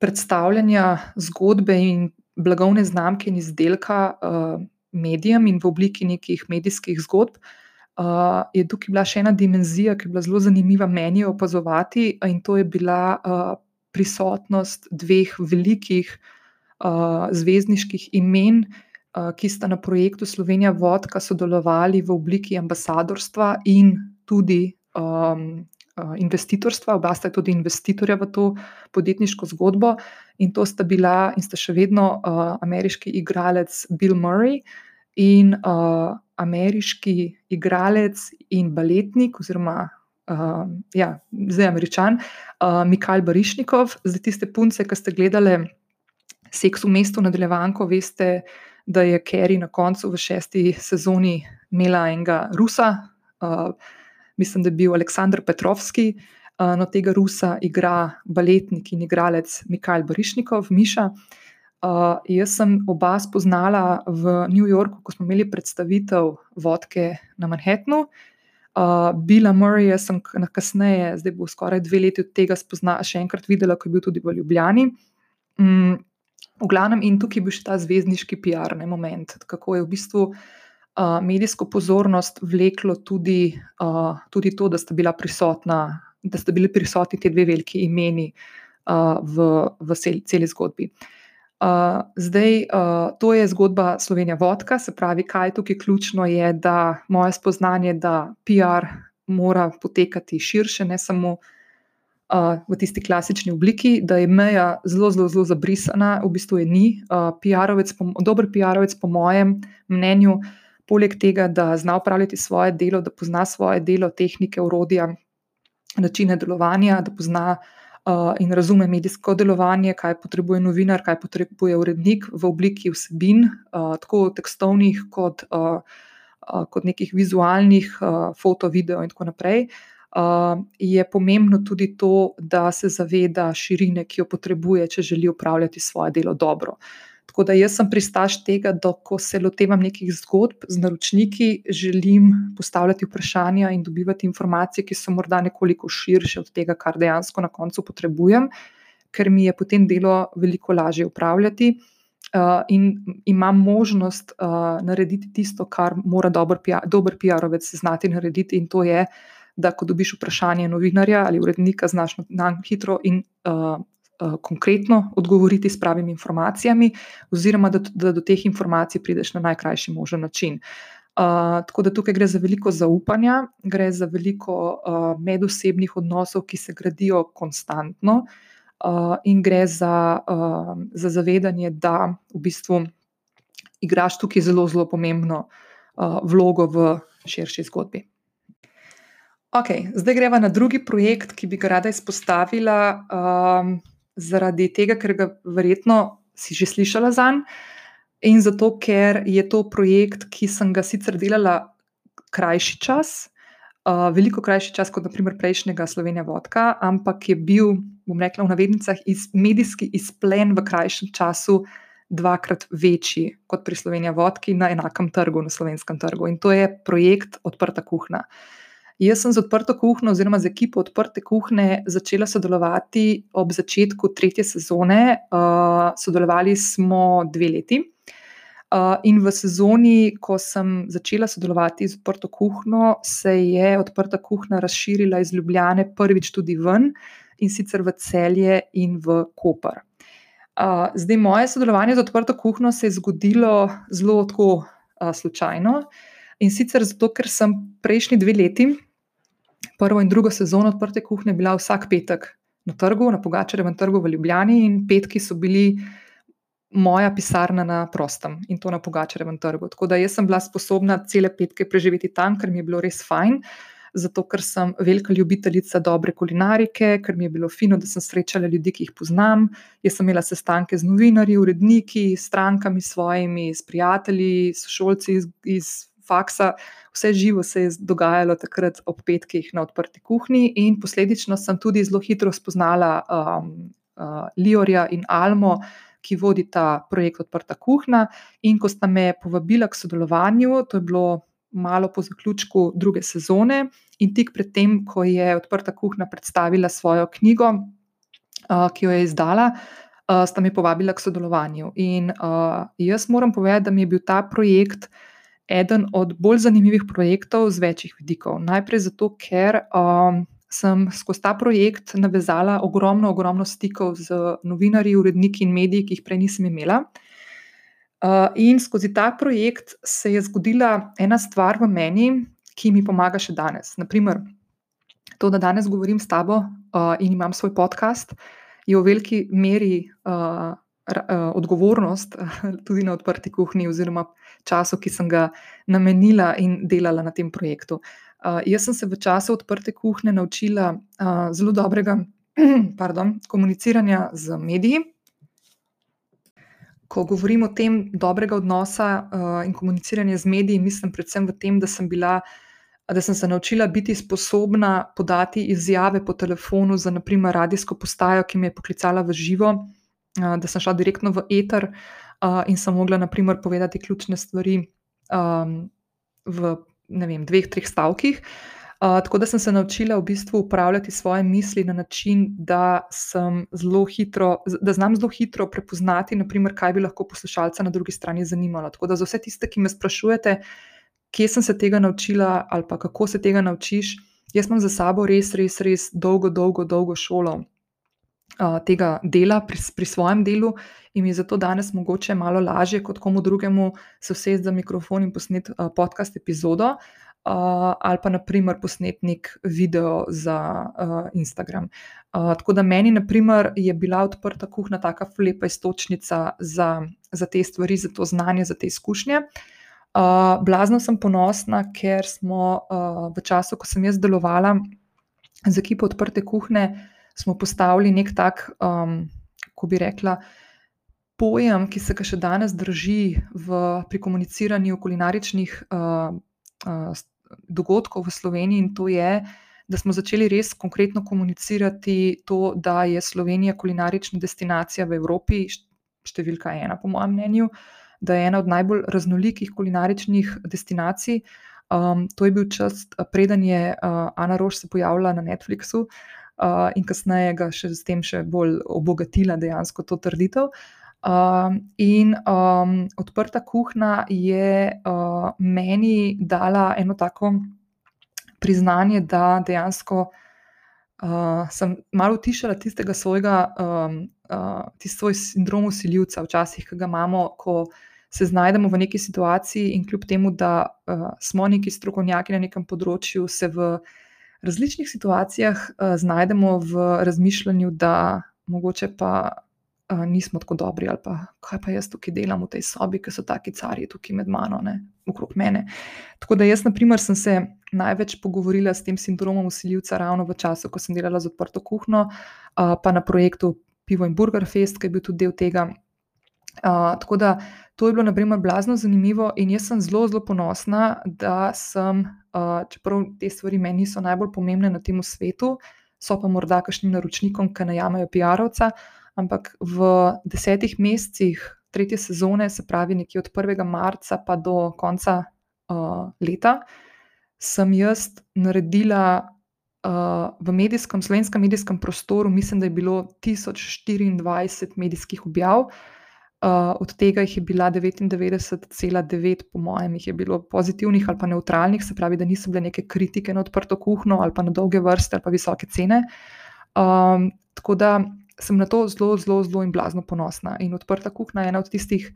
A: predstavljanja zgodbe in blagovne znamke in izdelka uh, medijem in v obliki nekih medijskih zgodb, uh, je tukaj bila še ena dimenzija, ki je bila zelo zanimiva meni opazovati, in to je bila uh, prisotnost dveh velikih uh, zvezdniških imen. Ki sta na projektu Slovenija Vodka sodelovali v obliki ambasadorstva in tudi um, investitorstva, oba sta tudi investitorja v to podjetniško zgodbo. In to sta bila in sta še vedno uh, ameriški igralec Bill Murray in uh, ameriški igralec in baletnik, oziroma uh, ja, zdaj američan, uh, Mikhail Barišnikov. Zdaj, tiste punce, ki ste gledali Seks v mestu nadaljevanko, veste, da je Kerry na koncu v šesti sezoni imela enega Rusa. Uh, mislim, da je bil Aleksandr Petrovski, uh, no tega Rusa igra baletnik in igralec Mikhail Borišnikov, Miša. Uh, jaz sem oba spoznala v New Yorku, ko smo imeli predstavitev vodke na Manhattnu. Uh, Bila Murraya sem kasneje, zdaj bo skoraj dve leti od tega spoznala, še enkrat videla, ko je bil tudi v Ljubljani. Um, v glavnem, in tukaj je bil še ta zvezdniški PR, ne moment, kako je v bistvu uh, medijsko pozornost vleklo tudi, tudi to, da sta, prisotna, da sta bili prisotni ti dve veliki imeni v, v celi zgodbi. Uh, zdaj, uh, to je zgodba Slovenija Vodka, se pravi, kaj je tukaj ključno, je, da moje spoznanje, da PR mora potekati širše, ne samo uh, v tisti klasični obliki, da je meja zelo, zelo, zelo zabrisana, v bistvu je ni. Uh, PR-ovec, dober PR-ovec, po mojem mnenju, uh, poleg tega, da zna upravljati svoje delo, da pozna svoje delo, tehnike, urodja, načine delovanja, da pozna uh, in razume medijsko delovanje, kaj potrebuje novinar, kaj potrebuje urednik v obliki vsebin, uh, tako tekstovnih kot uh, uh, kot nekih vizualnih, uh, foto, video in tako naprej. Uh, je pomembno tudi to, da se zaveda širine, ki jo potrebuje, če želi upravljati svoje delo dobro. Tako da jaz sem pristaš tega, da ko se lotevam nekih zgodb z naročniki, želim postavljati vprašanja in dobivati informacije, ki so morda nekoliko širše od tega, kar dejansko na koncu potrebujem, ker mi je potem delo veliko lažje upravljati. Uh, in imam možnost uh, narediti tisto, kar mora dober, dober PR-ovec znati narediti, in to je, da ko dobiš vprašanje novinarja ali urednika, znaš na hitro in uh, konkretno odgovoriti s pravimi informacijami, oziroma da, da do teh informacij prideš na najkrajši možen način. Uh, tako da tukaj gre za veliko zaupanja, gre za veliko uh, medosebnih odnosov, ki se gradijo konstantno, uh, in gre za, uh, za zavedanje, da v bistvu igraš tukaj zelo, zelo pomembno uh, vlogo v širši zgodbi. Okay, zdaj greva na drugi projekt, ki bi ga rada izpostavila, um, zaradi tega, ker ga verjetno si že slišala za njim, in zato, ker je to projekt, ki sem ga sicer delala krajši čas, uh, veliko krajši čas kot naprimer prejšnjega Slovenija Vodka, ampak je bil, bom rekla, v navednicah, iz, medijski izplen v krajšem času. Dvakrat večji kot pri Sloveniji vodki na enakem trgu, na slovenskem trgu. In to je projekt Odprta kuhna. Uh, Jaz sem z odprto kuhno, oziroma z ekipo odprte kuhne, začela sodelovati ob začetku tretje sezone. Uh, sodelovali smo dve leti. Uh, in v sezoni, ko sem začela sodelovati z odprto kuhno, se je odprta kuhna razširila iz Ljubljane prvič tudi ven in sicer v celje in v Koper. Uh, zdaj, moje sodelovanje z odprto kuhno se je zgodilo zelo tako uh, slučajno. In sicer zato, ker sem prejšnji dve leti prvo in drugo sezono odprte kuhne bila vsak petek na trgu, na Pogačarjevem trgu v Ljubljani, in petki so bili moja pisarna na prostem in to na Pogačarjevem trgu. Tako da sem bila sposobna cele petke preživeti tam, ker mi je bilo res fajn. Zato, ker sem velika ljubiteljica dobre kulinarike, ker mi je bilo fino, da sem srečala ljudi, ki jih poznam. Jaz sem imela sestanke z novinarji, uredniki, strankami svojimi, s prijatelji, sošolci iz, iz faksa, vse živo se je dogajalo takrat ob petkih na odprti kuhni, in posledično sem tudi zelo hitro spoznala um, uh, Liorja in Almo, ki vodi ta projekt Odprta kuhna. In ko sta me povabila k sodelovanju, to je bilo malo po zaključku druge sezone, in tik pred tem, ko je Odprta kuhna predstavila svojo knjigo, uh, ki jo je izdala. Uh, sta me povabila k sodelovanju. In uh, jaz moram povedati, da mi je bil ta projekt uh, eden od bolj zanimivih projektov z večjih vidikov. Najprej zato, ker um, sem skozi ta projekt navezala ogromno, ogromno stikov z novinarji, uredniki in mediji, ki jih prej nisem imela. Uh, in skozi ta projekt se je zgodila ena stvar v meni, ki mi pomaga še danes. Naprimer, to, da danes govorim s tabo uh, in imam svoj podcast, je v veliki meri uh, uh, odgovornost tudi na odprti kuhinji, oziroma času, ki sem ga namenila in delala na tem projektu. Uh, jaz sem se v času odprte kuhne naučila uh, zelo dobrega pardon, komuniciranja z mediji. Ko govorim o tem dobrega odnosa uh, in komuniciranja z mediji, mislim predvsem v tem, da sem, bila, da sem se naučila biti sposobna podati izjave po telefonu za, naprimer, radijsko postajo, ki me je poklicala v živo, uh, da sem šla direktno v eter. Uh, in sem mogla, naprimer, povedati ključne stvari um, v vem, dveh, treh stavkih. Uh, tako da sem se naučila v bistvu upravljati svoje misli na način, da, hitro, da znam zelo hitro prepoznati, naprimer, kaj bi lahko poslušalca na drugi strani zanimalo. Tako da za vse tiste, ki me sprašujete, kje sem se tega naučila ali kako se tega naučiš, jaz imam za sabo res, res, res dolgo, dolgo, dolgo šolo tega dela pri, pri svojem delu, in mi je zato danes mogoče malo lažje kot komu drugemu se usesti za mikrofon in posneti uh, podcast epizodo. Uh, ali pa, naprimer, posnetnik video za uh, Instagram. Uh, tako da meni, naprimer, je bila odprta kuhna tako lepa istočnica za, za te stvari, za to znanje, za te izkušnje. Uh, blazno sem ponosna, ker smo uh, v času, ko sem jaz delovala z ekipo odprte kuhne, uh, smo postavili nek tak, um, ko bi rekla, pojem, ki se ga še danes drži v, pri komuniciranju kulinaričnih uh, uh, dogodkov v Sloveniji in to je, da smo začeli res konkretno komunicirati to, da je Slovenija kulinarična destinacija v Evropi, številka ena, po mojem mnenju, da je ena od najbolj raznolikih kulinaričnih destinacij. Um, to je bil čas, preden je uh, Ana Rož se pojavila na Netflixu uh, in kasneje ga še s tem še bolj obogatila dejansko to trditev. Um, in um, odprta kuhna je uh, meni dala eno tako priznanje, da dejansko uh, sem malo utišala tistega svojega, um, uh, tisti svoj sindrom usiljivca, včasih, ki ga imamo, ko se znajdemo v neki situaciji in kljub temu, da uh, smo neki strokovnjaki na nekem področju, se v različnih situacijah uh, znajdemo v razmišljanju, da mogoče pa uh, nismo tako dobri, ali pa kaj pa jaz tukaj delam v tej sobi, ki so taki cari tukaj med mano, ne, okrog mene. Tako da jaz, na primer, sem se največ pogovorila s tem sindromom usiljivca ravno v času, ko sem delala z odprto kuhno, uh, pa na projektu Pivo in Burger Fest, ki je bil tudi del tega. Uh, tako da to je bilo, na primer, blazno zanimivo, in jaz sem zelo, zelo ponosna, da sem, uh, čeprav te stvari meni niso najbolj pomembne na tem svetu, so pa morda kakšnim naročnikom, ki najamajo PR-ovca, ampak v desetih mesecih tretje sezone, se pravi nekje od 1. marca pa do konca uh, leta, sem jaz naredila uh, v medijskem, slovenskem medijskem prostoru, mislim, da je bilo 1024 medijskih objav. Uh, od tega jih je bila 99,9, po mojem, jih je bilo pozitivnih ali pa neutralnih, se pravi, da niso bile neke kritike na odprto kuhno ali pa na dolge vrste ali pa visoke cene. Um, tako da sem na to zelo, zelo, zelo in blazno ponosna. In odprta kuhna je ena od tistih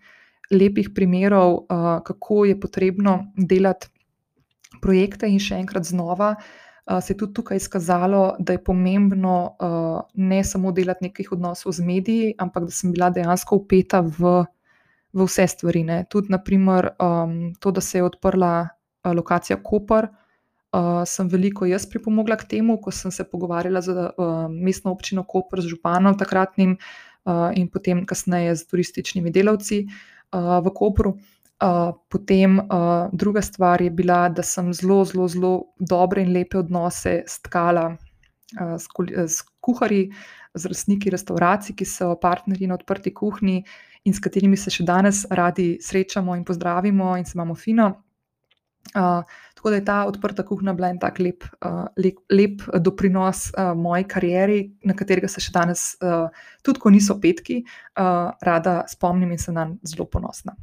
A: lepih primerov, uh, kako je potrebno delati projekte, in še enkrat znova. Uh, se je tudi tukaj izkazalo, da je pomembno ne samo delati nekih odnosov z mediji, ampak da sem bila dejansko upeta v, v vse stvari. Ne. Tudi, naprimer, to, da se je odprla lokacija Koper, uh, sem veliko jaz pripomogla k temu, ko sem se pogovarjala z uh, mestno občino Koper, z županom takratnim uh, in potem kasneje z turističnimi delavci uh, v Kopru. Uh, potem uh, druga stvar je bila, da sem zelo, zelo, zelo dobre in lepe odnose stkala uh, s, s kuharji, z lastniki restauracij, ki so partnerji na odprti kuhinji in s katerimi se še danes radi srečamo in pozdravimo in se imamo fino. Uh, tako da je ta odprta kuhna bila en tak lep, uh, lep, lep doprinos uh, moji karieri, na katerega se še danes, uh, tudi ko niso petki, uh, rada spomnim in sem na njega zelo ponosna.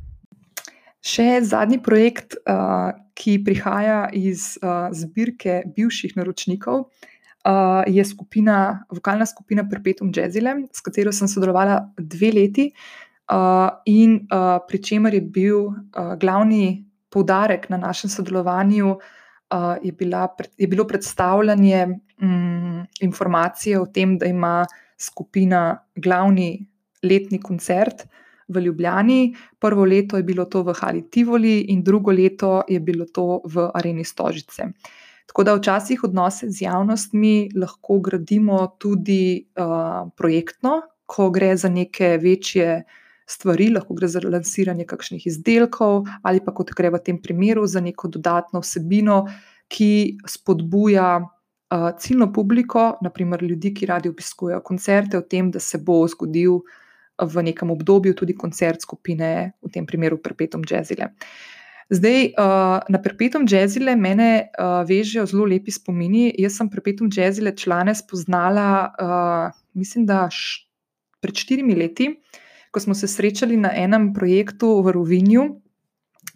A: Še zadnji projekt, uh, ki prihaja iz uh, zbirke bivših naročnikov, uh, je skupina, vokalna skupina Perpetuum Jazzile, s katero sem sodelovala dve leti, uh, in uh, pri čemer je bil uh, glavni poudarek na našem sodelovanju uh, je, bila, je bilo predstavljanje um, informacije o tem, da ima skupina glavni letni koncert v Ljubljani. Prvo leto je bilo to v Hali Tivoli, in drugo leto je bilo to v Areni Stožice. Tako da včasih odnose z javnostmi lahko gradimo tudi uh, projektno, ko gre za neke večje stvari, lahko gre za lansiranje kakšnih izdelkov, ali pa kot gre v tem primeru za neko dodatno vsebino, ki spodbuja uh, ciljno publiko, naprimer ljudi, ki radi obiskujejo koncerte, o tem, da se bo zgodil v nekem obdobju tudi koncert skupine, v tem primeru Perpetuum Jazzile. Zdaj, na Perpetuum Jazzile mene vežejo zelo lepi spomini. Jaz sem Perpetuum Jazzile člane spoznala, mislim, da pred štirimi leti, ko smo se srečali na enem projektu v Rovinju.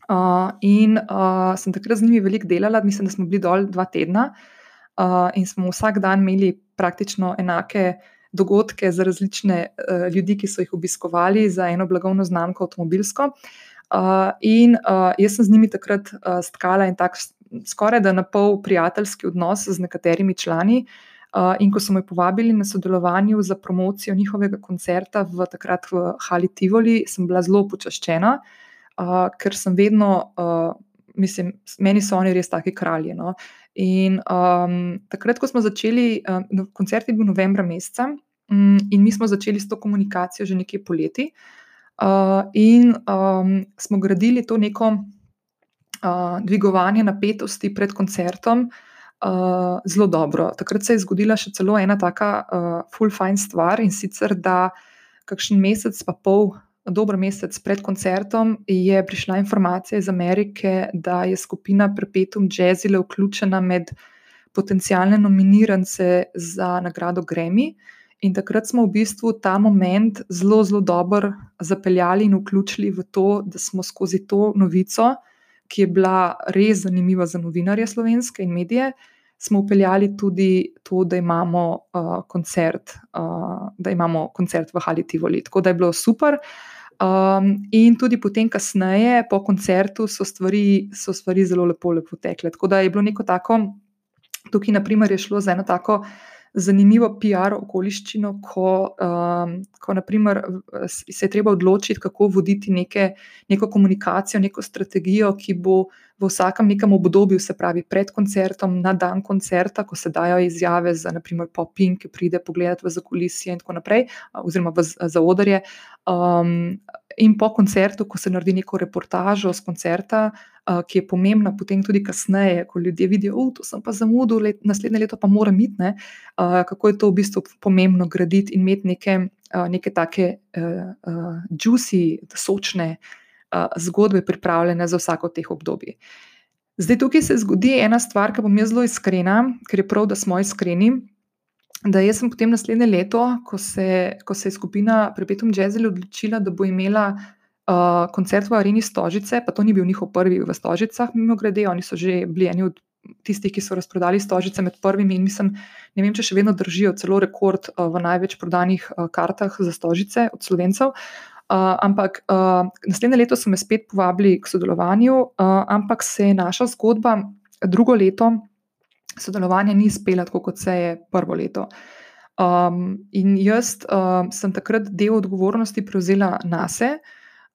A: Uh, in uh, sem takrat z njimi veliko delala, mislim, da smo bili dol dva tedna uh, in smo vsak dan imeli praktično enake dogodke za različne uh, ljudi, ki so jih obiskovali, za eno blagovno znamko, avtomobilsko. Uh, in uh, jaz sem z njimi takrat uh, stkala en tak skoraj da na pol prijateljski odnos z nekaterimi člani. Uh, in ko so me povabili na sodelovanje za promocijo njihovega koncerta v takrat v Hali Tivoli, sem bila zelo počaščena, uh, ker sem vedno, uh, mislim, meni so oni res taki kralji. No? In um, takrat, ko smo začeli, uh, koncert je bil novembra meseca, in mi smo začeli s to komunikacijo že nekaj poleti, uh, in um, smo gradili to neko. uh, dvigovanje napetosti pred koncertom uh, zelo dobro. Takrat se je zgodila še celo ena taka uh, full fine stvar in sicer, da kakšen mesec, pa pol, dober mesec pred koncertom je prišla informacija iz Amerike, da je skupina Perpetuum Jazzile vključena med potencijalne nominirance za nagrado Grammy. In takrat smo v bistvu ta moment zelo, zelo dobro zapeljali in vključili v to, da smo skozi to novico, ki je bila res zanimiva za novinarje slovenske in medije, smo upeljali tudi to, da imamo, uh, koncert, uh, da imamo koncert v Hali Tivoli. Tako da je bilo super. Um, in tudi potem, kasneje, po koncertu, so stvari, so stvari zelo lepo, lepo tekle. Tako da je bilo neko tako, tukaj, naprimer, je šlo za eno tako zanimivo PR okoliščino, ko, um, ko naprimer, se je treba odločiti, kako voditi neke, neko komunikacijo, neko strategijo, ki bo v vsakem nekem obdobju, se pravi pred koncertom, na dan koncerta, ko se dajo izjave za, naprimer, poping, ki pride pogledati v zakulisje in tako naprej, oziroma v zaodrje. Um, in po koncertu, ko se naredi neko reportažo z koncerta, uh, ki je pomembna, potem tudi kasneje, ko ljudje vidijo, da sem pa zamudil, let, naslednje leto pa moram iti, uh, kako je to v bistvu pomembno graditi in imeti neke, uh, neke take uh, uh, juicy, sočne uh, zgodbe pripravljene za vsako teh obdobij. Zdaj, tukaj se zgodi ena stvar, ki bom jaz zelo iskrena, ker je prav, da smo iskreni da jaz sem potem naslednje leto, ko se, ko se je skupina Prepetum Jazzle odločila, da bo imela uh, koncert v Areni Stožice, pa to ni bil njihov prvi v Stožicah, mimo grede, oni so že bili eni od tistih, ki so razprodali Stožice med prvimi in mislim, ne vem, če še vedno držijo celo rekord uh, v največ prodanih uh, kartah za Stožice od slovencev. Uh, ampak uh, naslednje leto so me spet povabili k sodelovanju, uh, ampak se je naša zgodba drugo leto sodelovanje ni spela tako, kot se je prvo leto. Um, in jaz um, sem takrat del odgovornosti prevzela na sebe,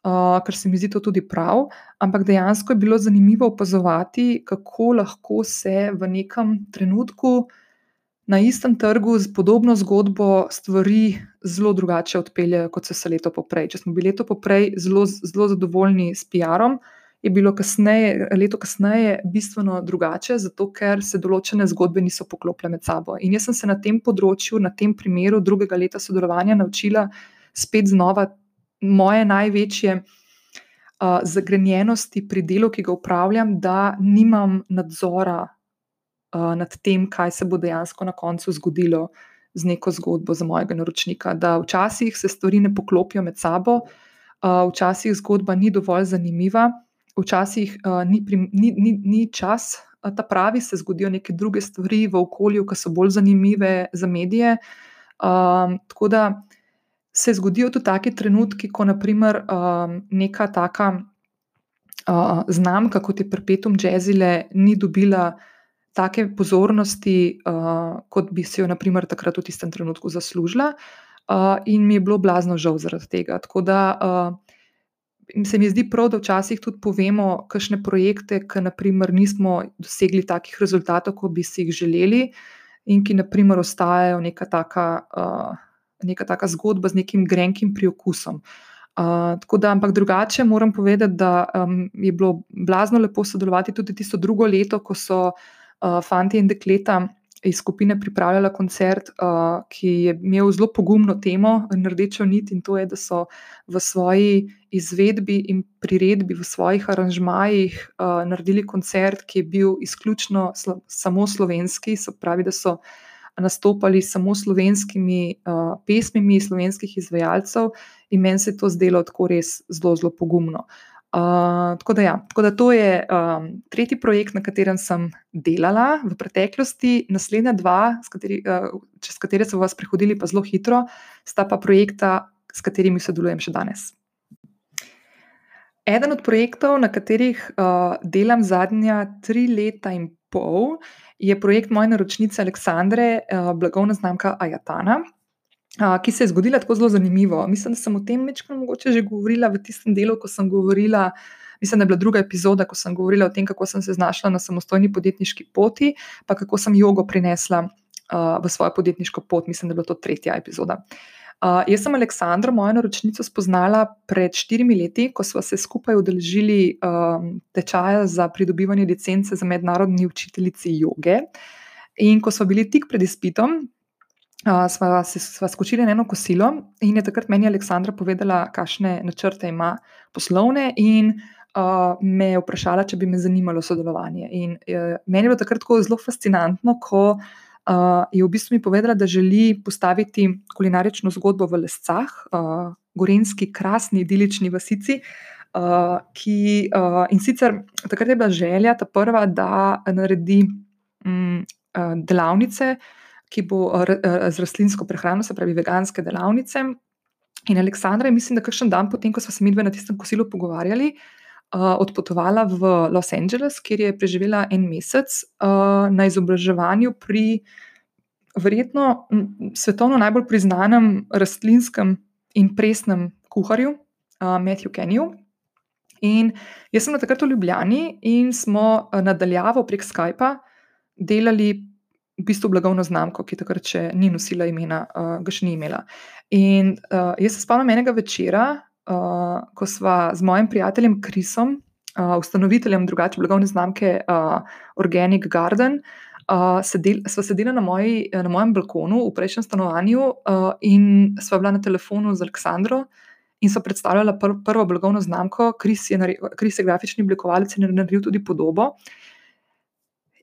A: uh, ker se mi zdi to tudi prav, ampak dejansko je bilo zanimivo opazovati, kako lahko se v nekem trenutku na istem trgu z podobno zgodbo stvari zelo drugače odpeljejo, kot so se leto poprej. Če smo bili leto poprej zelo, zelo zadovoljni s PR-om, je bilo kasneje, leto kasneje bistveno drugače, zato ker se določene zgodbe niso poklopile med sabo. In jaz sem se na tem področju, na tem primeru drugega leta sodelovanja naučila spet znova moje največje uh, zagrenjenosti pri delu, ki ga upravljam, da nimam nadzora uh, nad tem, kaj se bo dejansko na koncu zgodilo z neko zgodbo za mojega naročnika. Da včasih se stvari ne poklopijo med sabo. Uh, včasih zgodba ni dovolj zanimiva, včasih uh, ni, ni, ni, ni čas, uh, ta pravi, se zgodijo neke druge stvari v okolju, ki so bolj zanimive za medije. Um, tako da se zgodijo tudi taki trenutki, ko naprimer um, neka taka uh, znamka, kot je Perpetuum Jazzile, ni dobila. Take pozornosti, uh, kot bi si jo, naprimer, takrat v tistem trenutku zaslužila, uh, in mi je bilo blazno žal zaradi tega. Tako da uh, se mi zdi prav, da včasih tudi povemo, kakšne projekte, ki naprimer, nismo dosegli takih rezultatov, kot bi si jih želeli, in ki naprimer, ostajajo neka taka, uh, neka taka zgodba z nekim grenkim priokusom. Uh, tako da, ampak drugače moram povedati, da um, je bilo blazno lepo sodelovati tudi tisto drugo leto, ko so uh, fanti in dekleta iz skupine pripravljala koncert, uh, ki je imel zelo pogumno temo, rdečo nit, in to je, da so v svoji izvedbi in priredbi, v svojih aranžmajih uh, naredili koncert, ki je bil izključno slo samo slovenski, se pravi, da so. Nastopali samo slovenskimi uh, pesmimi, slovenskih izvajalcev, in meni se je to zdelo tako res zelo, zelo pogumno. Uh, tako, da ja, tako da to je um, tretji projekt, na katerem sem delala v preteklosti. Naslednja dva, kateri, uh, čez katere so vas prehodili, pa zelo hitro, sta pa projekta, s katerimi sodelujem še danes. Eden od projektov, na katerih uh, delam zadnja tri leta in pol, je projekt moje naročnice Aleksandre, uh, blagovna znamka Ajatana ki se je zgodila tako zelo zanimivo. Mislim, da sem o tem večkrat mogoče že govorila v tistem delu, ko sem govorila. Mislim, da je bila druga epizoda, ko sem govorila o tem, kako sem se znašla na samostojni podjetniški poti, pa kako sem jogo prinesla uh, v svojo podjetniško pot. Mislim, da je bila to tretja epizoda. Uh, jaz sem Aleksandro, mojo naročnico, spoznala pred štirimi leti, ko smo se skupaj udeležili um, tečaja za pridobivanje licence za mednarodni učiteljici joge. In ko smo bili tik pred izpitom, uh, sva, sva skočili na eno kosilo in je takrat meni Aleksandra povedala, kakšne načrte ima poslovne. In uh, me je vprašala, če bi me zanimalo sodelovanje. In uh, meni je bilo takrat zelo fascinantno, ko uh, je v bistvu mi povedala, da želi postaviti kulinarično zgodbo v Lescah, uh, gorenski, krasni, idilični vasici. Uh, ki, uh, in sicer takrat je bila želja, ta prva, da naredi um, uh, delavnice, ki bo uh, z rastlinsko prehrano, se pravi, veganske delavnice. In Aleksandra, mislim, da kakšen dan potem, ko smo se mi dve na tistem kosilu pogovarjali, uh, odpotovala v Los Angeles, kjer je preživela en mesec na izobraževanju pri verjetno svetovno najbolj priznanem rastlinskem in presnem kuharju, uh, Matthew Kenyu. In jaz sem na takrat v Ljubljani in smo nadaljavo prek Skypa delali v bistvu blagovno znamko, ki takrat še ni nosila imena, uh, ga še ni imela. In uh, jaz se spomnim enega večera, uh, ko sva z mojim prijateljem Krisom, uh, ustanoviteljem drugače blagovne znamke uh, Organic Garden, uh, sedel, sva sedela na, moji, na mojem balkonu v prejšnjem stanovanju uh, in sva bila na telefonu z Aleksandro. In so predstavljali pr prvo blagovno znamko, Kris je, Kris je grafični oblikovalec in naredil tudi podobo.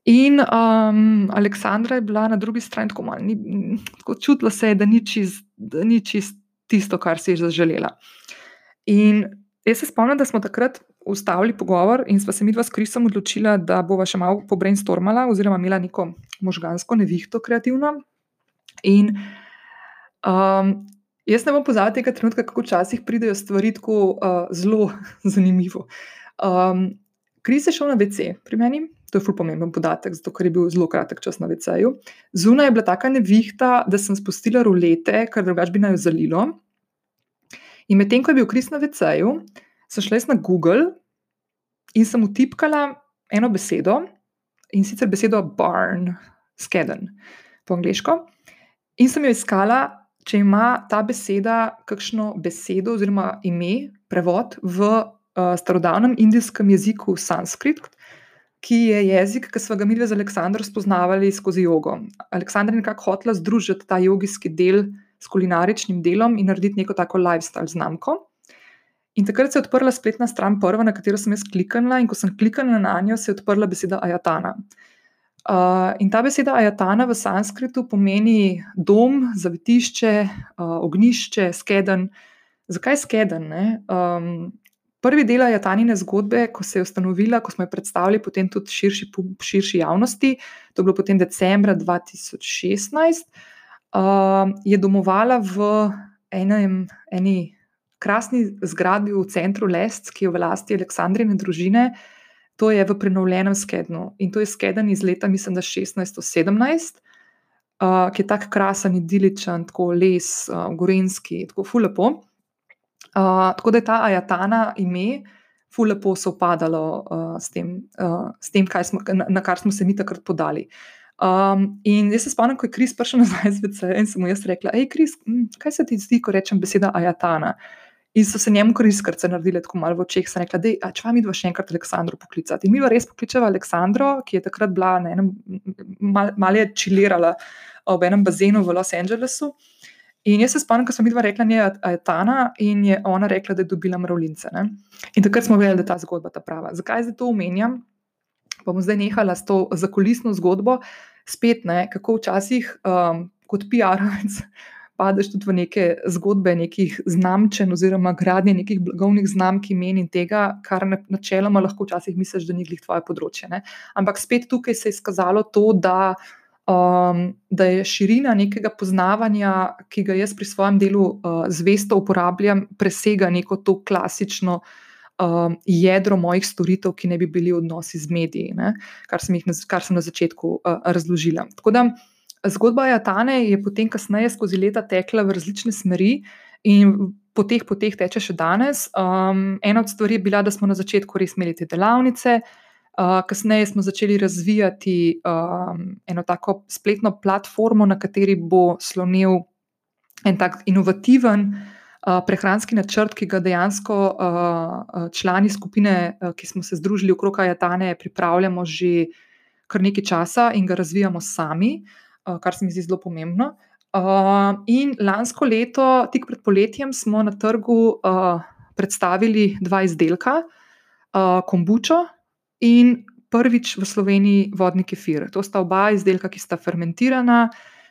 A: In um, Aleksandra je bila na drugi strani tako malo, tako čutila se je, da ni čist, čist tisto, kar si je zaželela. In jaz se spomnim, da smo takrat ustavili pogovor in sva se mi dva s Krisom odločila, da bova še malo pobrainstormala, oziroma imela neko možgansko nevihto kreativno. In um, jaz ne bom pozabila tega trenutka, kako včasih pridejo stvari tako uh, zelo zanimivo. Um, Kris je šel na WC pri meni. To je zelo pomemben podatek, zato ker je bil zelo kratek čas na VC-ju. Zunaj je bila taka nevihta, da sem spustila rulete, ker drugače bi naj jo zalilo. In medtem ko je bil Kris na VC-ju, sem šla na Google in sem utipkala eno besedo in sicer besedo barn, skeden po angliško. In sem jo iskala, če ima ta beseda kakšno besedo oziroma ime, prevod v uh, starodavnem indijskem jeziku sanskrit. Ki je jezik, ki smo ga mi z Aleksandrom spoznavali skozi jogo. Aleksandr je nekako hotel združiti ta jogijski del s kulinaričnim delom in narediti neko tako lifestyle znamko. In takrat se je odprla spletna stran, prva, na katero sem jaz kliknila, in ko sem kliknila na njo, se je odprla beseda Ajatana. Uh, in ta beseda Ajatana v sanskritu pomeni dom, zavetišče, uh, ognišče, skeden. Zakaj skeden? Um, prvi del Ajatanine zgodbe, ko se je ustanovila, ko smo jo predstavili potem tudi širši, širši javnosti, to je bilo potem decembra 2016 uh, je domovala v enem, eni krasni zgradbi v centru Lest, ki je v lasti Aleksandrine družine. To je v prenovljenem skednu in to je skeden iz leta, mislim, da 1617, uh, ki je tako krasen, idiličen, tako les, uh, gorenski, tako fulepo. Uh, tako da je ta Ajatana ime fulepo sopadalo uh, s tem, uh, s tem smo, na, na kar smo se mi takrat podali. Uh, Um, in jaz se spomnim, ko je Kris prišel nazaj z VC in sem mu jaz rekla: Hej, Kris, kaj se ti zdi, ko rečem beseda Ajatana? In so se njemu koriskrce naredili tako malo v očeh, sem rekla: Dej, a če vam idva še enkrat Aleksandro poklicati. In mi pa res pokličeva Aleksandro, ki je takrat bila na enem, mal, malo je čilirala ob enem bazenu v Los Angelesu. In jaz se spomnim, ko sem videla, rekla je Ajatana in je ona rekla, da je dobila mravljince. Ne? In takrat smo vedeli, da je ta zgodba ta prava. Zakaj zdaj to omenjam? pa bom zdaj nehala s to zakulisno zgodbo, spet ne, kako včasih um, kot PR-ovec padeš tudi v neke zgodbe, nekih znamčen oziroma gradnje nekih blagovnih znamk imen in tega, kar načeloma lahko včasih misliš, da ni glih tvoje področje. Ne. Ampak spet tukaj se je izkazalo to, da. Um, da je širina nekega poznavanja, ki ga jaz pri svojem delu uh, zvesto uporabljam, presega neko to klasično um, jedro mojih storitev, ki ne bi bili odnosi z mediji, ne, kar, sem na, kar sem na začetku uh, razložila. Tako da zgodba Jatane je potem, kasneje, skozi leta tekla v različne smeri in po teh poteh teče še danes. Um, ena od stvari je bila, da smo na začetku res imeli te delavnice. Uh, kasneje smo začeli razvijati um, eno tako spletno platformo, na kateri bo slonil en tak inovativen. Prehranski načrt, ki ga dejansko člani skupine, ki smo se združili okrog Ajatane, pripravljamo že kar nekaj časa in ga razvijamo sami, kar se mi zdi zelo pomembno. In lansko leto, tik pred poletjem, smo na trgu predstavili dva izdelka, kombučo in prvič v Sloveniji vodni kefir. To sta oba izdelka, ki sta fermentirana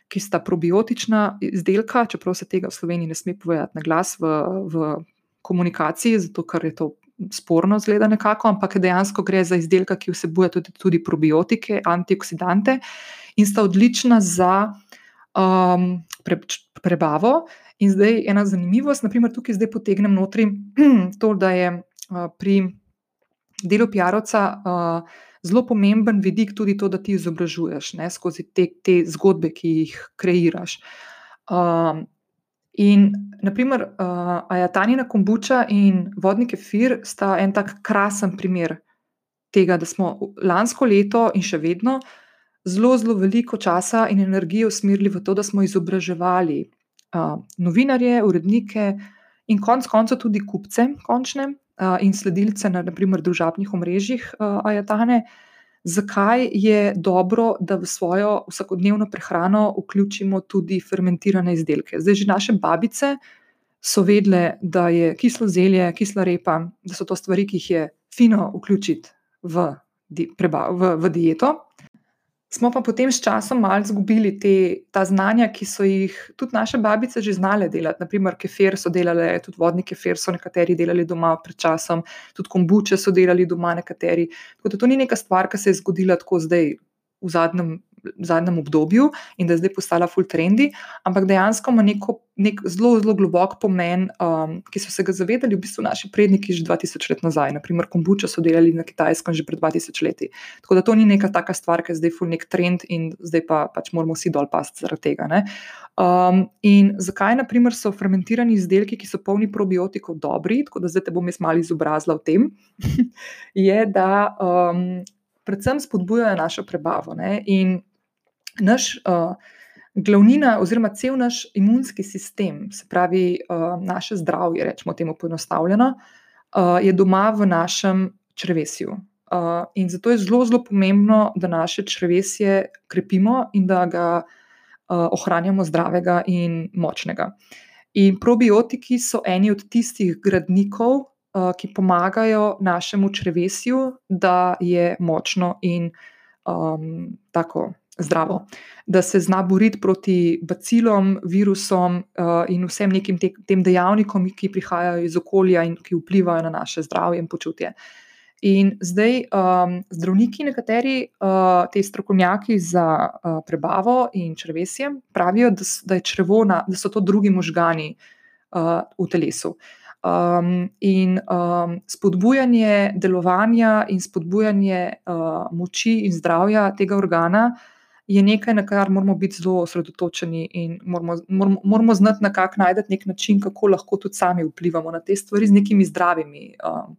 A: ki sta probiotična izdelka, čeprav se tega v Sloveniji ne sme povedati na glas v, v komunikaciji, zato ker je to sporno, zgleda nekako, ampak dejansko gre za izdelka, ki vsebuje tudi, tudi probiotike, antioksidante in sta odlična za um, pre, prebavo. In zdaj ena zanimivost, naprimer, tukaj zdaj potegnem notri to, da je uh, pri delu PR-ovca. Uh, zelo pomemben vidik tudi to, da ti izobražuješ ne, skozi te, te zgodbe, ki jih kreiraš. Um, in, naprimer, uh, Ajatanina kombuča in vodni kefir sta en tak krasen primer tega, da smo lansko leto in še vedno zelo, zelo veliko časa in energije usmerili v to, da smo izobraževali uh, novinarje, urednike in konec koncev tudi kupce, končne in sledilce na naprimer družabnih omrežjih Ajatane, zakaj je dobro, da v svojo vsakodnevno prehrano vključimo tudi fermentirane izdelke. Zdaj, že naše babice so vedele, da je kislo zelje, kisla repa, da so to stvari, ki jih je fino vključiti v, v, v dieto. Smo pa potem s časom malo izgubili te, ta znanja, ki so jih tudi naše babice že znale delati. Naprimer, kefir so delali, tudi vodni kefir so nekateri delali doma pred časom, tudi kombuče so delali doma nekateri. Tako da to ni neka stvar, ki se je zgodila tako zdaj v zadnjem zadnjem obdobju in da je zdaj postala full trendy, ampak dejansko ima neko, nek zelo, zelo globok pomen, um, ki so se ga zavedali v bistvu naši predniki že 2000 let nazaj. Naprimer, kombuča so delali na kitajskem že pred 2000 leti. Tako da to ni neka taka stvar, ki je zdaj full nek trend in zdaj pa pač moramo vsi dol pasti zaradi tega. Um, in zakaj, naprimer, so fermentirani izdelki, ki so polni probiotikov, dobri, tako da zdaj te bom jaz malo izobrazila v tem, je, da um, predvsem spodbujajo našo prebavo. Ne? In naš uh, glavnina, oziroma cel naš imunski sistem, se pravi uh, naše zdravje, rečemo temu poenostavljeno, uh, je doma v našem črvesju. Uh, in zato je zelo, zelo pomembno, da naše črvesje krepimo in da ga uh, ohranjamo zdravega in močnega. In probiotiki so eni od tistih gradnikov, uh, ki pomagajo našemu črvesju, da je močno in um, tako zdravo, da se zna boriti proti bacilom, virusom uh, in vsem nekim te, tem dejavnikom, ki prihajajo iz okolja in ki vplivajo na naše zdravje in počutje. In zdaj um, zdravniki, nekateri uh, te strokovnjaki za uh, prebavo in črvesje, pravijo, da, da, črvona, da so to drugi možgani uh, v telesu. Um, in um, spodbujanje delovanja in spodbujanje uh, moči in zdravja tega organa uh, je nekaj, na kar moramo biti zelo osredotočeni in moramo, moramo, moramo znati na kak najti nek način, kako lahko tudi sami vplivamo na te stvari z nekimi zdravimi uh,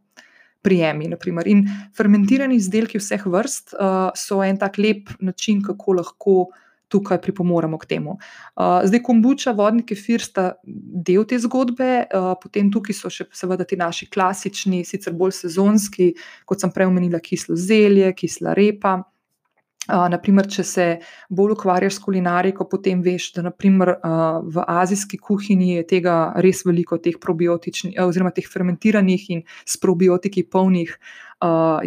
A: prijemi. Naprimer. In fermentirani izdelki vseh vrst uh, so en tak lep način, kako lahko. Tukaj pripomoremo k temu. Uh, zdaj, kombuča, vodni kefir sta del te zgodbe, uh, potem tukaj so še, seveda, ti naši klasični, sicer bolj sezonski, kot sem prej omenila, kislo zelje, kisla repa. Naprimer, če se bolj ukvarjaš s kulinariko, potem veš, da naprimer, v azijski kuhinji je tega res veliko, teh probiotičnih, oziroma teh fermentiranih in s probiotiki polnih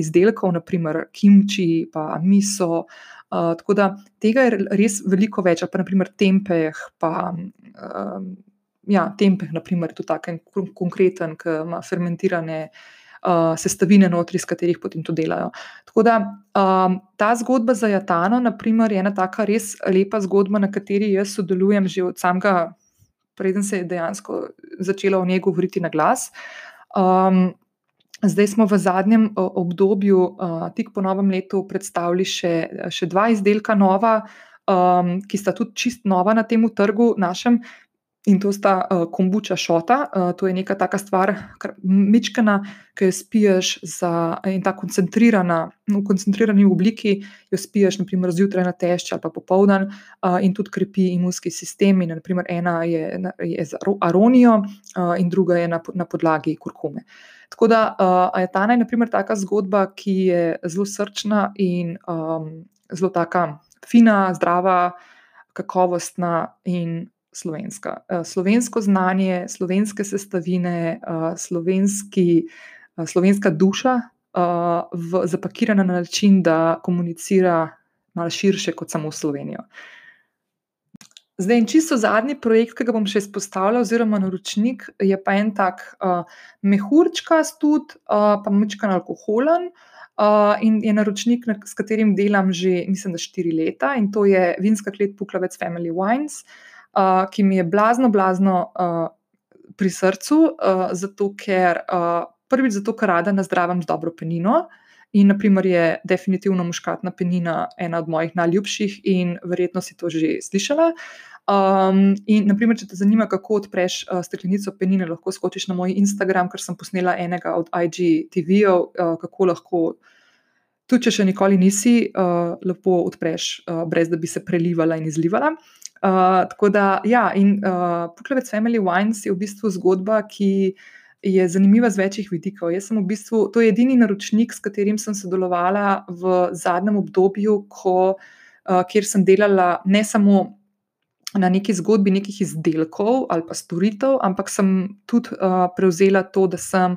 A: izdelkov, naprimer kimči, pa miso. Tako da tega je res veliko več, pa naprimer tempeh. Pa, ja, tempeh, naprimer, je tudi tako konkreten, ki ima fermentirane uh, sestavine notri, iz katerih potem to delajo. Tako da um, ta zgodba za Jatano, naprimer, je ena taka res lepa zgodba, na kateri jaz sodelujem že od samega, preden se je dejansko začela o njej govoriti na glas. Um, Zdaj smo v zadnjem obdobju, uh, tik po novem letu, predstavili še, še dva izdelka, nova, um, ki sta tudi čist nova na tem trgu našem. In to sta uh, kombuča šota, uh, to je neka taka stvar, mečkana, ki jo spiješ za in ta koncentrirana, v koncentrirani obliki, jo spiješ, naprimer, zjutraj na tešče ali pa popoldan, uh, in tudi krepi imunski sistem. In, naprimer, ena je, je z aronijo, uh, in druga je na, na podlagi kurkume. Tako da uh, je, naprimer, taka zgodba, ki je zelo srčna in um, zelo taka fina, zdrava, kakovostna in slovenska. Eh, slovensko znanje, slovenske sestavine, eh, slovenski, eh, slovenska duša, v, zapakirana na način, da komunicira malo širše kot samo Slovenijo. Zdaj, in čisto zadnji projekt, ki ga bom še izpostavila, oziroma naročnik, je pa en tak uh, mehurčka, stud, uh, pa mečkan alkoholen. Uh, in je naročnik, s katerim delam že, mislim, da štiri leta, in to je vinska klet Puklavec Family Wines. Uh, uh, ki mi je blazno, blazno uh, pri srcu, uh, zato ker uh, prvič zato, ker rada nazdravim z dobro penino. In, naprimer, je definitivno muškatna penina ena od mojih najljubših, in verjetno si to že slišala. Um, in, naprimer, če te zanima, kako odpreš uh, steklenico penine, lahko skočiš na moj Instagram, ker sem posnela enega od IGTV-ov, uh, kako lahko, tudi če še nikoli nisi, uh, lepo odpreš, uh, brez da bi se prelivala in izlivala. Uh, tako da, ja, in uh, Puklavec Family Wines je v bistvu zgodba, ki je zanimiva z večjih vidikov. Jaz sem v bistvu, to je edini naročnik, s katerim sem sodelovala v zadnjem obdobju, ko, uh, kjer sem delala ne samo na neki zgodbi nekih izdelkov ali pa storitev, ampak sem tudi uh, prevzela to, da sem.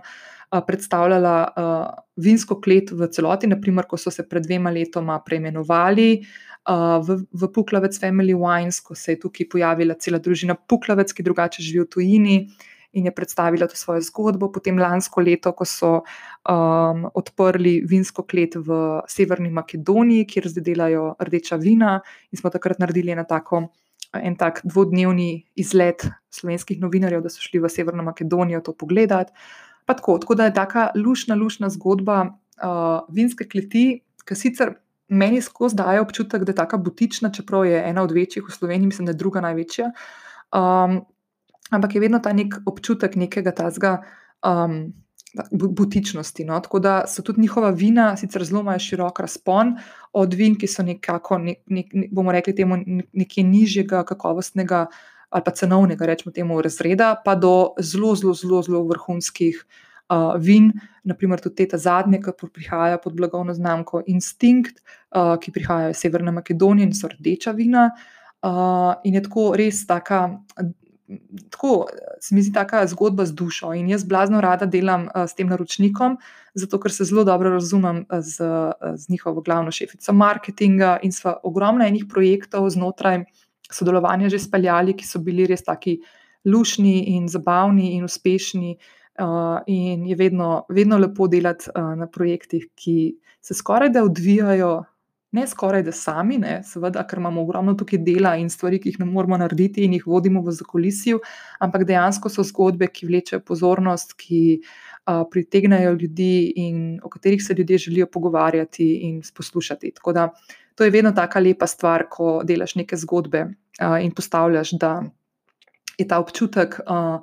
A: Predstavljala uh, vinsko klet v celoti, naprimer, ko so se pred dvema letoma preimenovali, uh, v, v Puklavec Family Wines, ko se je tukaj pojavila cela družina Puklavec, ki drugače živi v tujini in je predstavila to svojo zgodbo. Potem lansko leto, ko so um, odprli vinsko klet v Severni Makedoniji, kjer zdaj delajo rdeča vina, in smo takrat naredili eno tako. En tak dvodnevni izlet slovenskih novinarjev, da so šli v Severno Makedonijo to pogledati. Tako, tako da je ta lušna, lušna zgodba uh, vinske kleti, ki sicer meni skozi daje občutek, da je tako butična, čeprav je ena od večjih v Sloveniji, mislim, da je druga največja. Um, ampak je vedno ta nek občutek nekega tazga. Um, Butičnosti. No? Tako da so tudi njihova vina, sicer zelo imajo širok razpon, od vin, ki so nekako, ne, ne, bomo rekli, temu nekaj nižjega, kakovostnega ali pa cenovnega, rečemo, temu razreda, pa do zelo, zelo, zelo, zelo vrhunskih uh, vin, naprimer tudi te zadnje, ki prihajajo pod blagovno znamko Instinct, uh, ki prihajajo iz Severne Makedonije in so rdeča vina. Uh, in je tako res taka. Tako se mi zdi ta zgodba z dušo. In jaz blazno rada delam uh, s tem naročnikom, zato ker se zelo dobro razumem z, z njihovo glavno šefico marketinga in sva ogromno enih projektov znotraj sodelovanja že speljali, ki so bili res taki lušni in zabavni in uspešni. In je vedno, vedno lepo delati uh, na projektih, ki se skoraj da odvijajo, ne skoraj da sami, ne, seveda, ker imamo ogromno tukaj dela in stvari, ki jih ne moramo narediti in jih vodimo v zakolisju, ampak dejansko so zgodbe, ki vlečejo pozornost, ki uh, pritegnajo ljudi in o katerih se ljudje želijo pogovarjati in poslušati. Tako da to je vedno tako lepa stvar, ko delaš neke zgodbe uh, in postavljaš, da je ta občutek. Uh,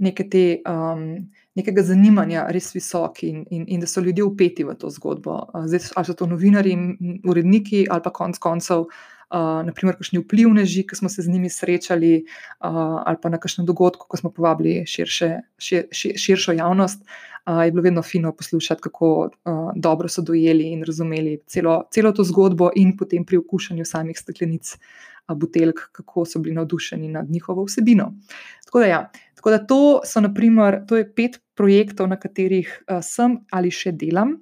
A: neke te, um, nekega zanimanja res visoki in, in, in da so ljudje upeti v to zgodbo. Zdaj, ali so to novinari, uredniki ali pa konc koncev. Uh, naprimer, kakšni vplivneži, ki smo se z njimi srečali, uh, ali pa na kakšnem dogodku, ko smo povabili širše, šir, šir, širšo javnost, uh, je bilo vedno fino poslušati, kako uh, dobro so dojeli in razumeli celo, celo to zgodbo, in potem pri okušanju samih steklenic buteljk, kako so bili navdušeni nad njihovo vsebino. Tako da, ja. Tako da to, so, naprimer, to je pet projektov, na katerih uh, sem ali še delam.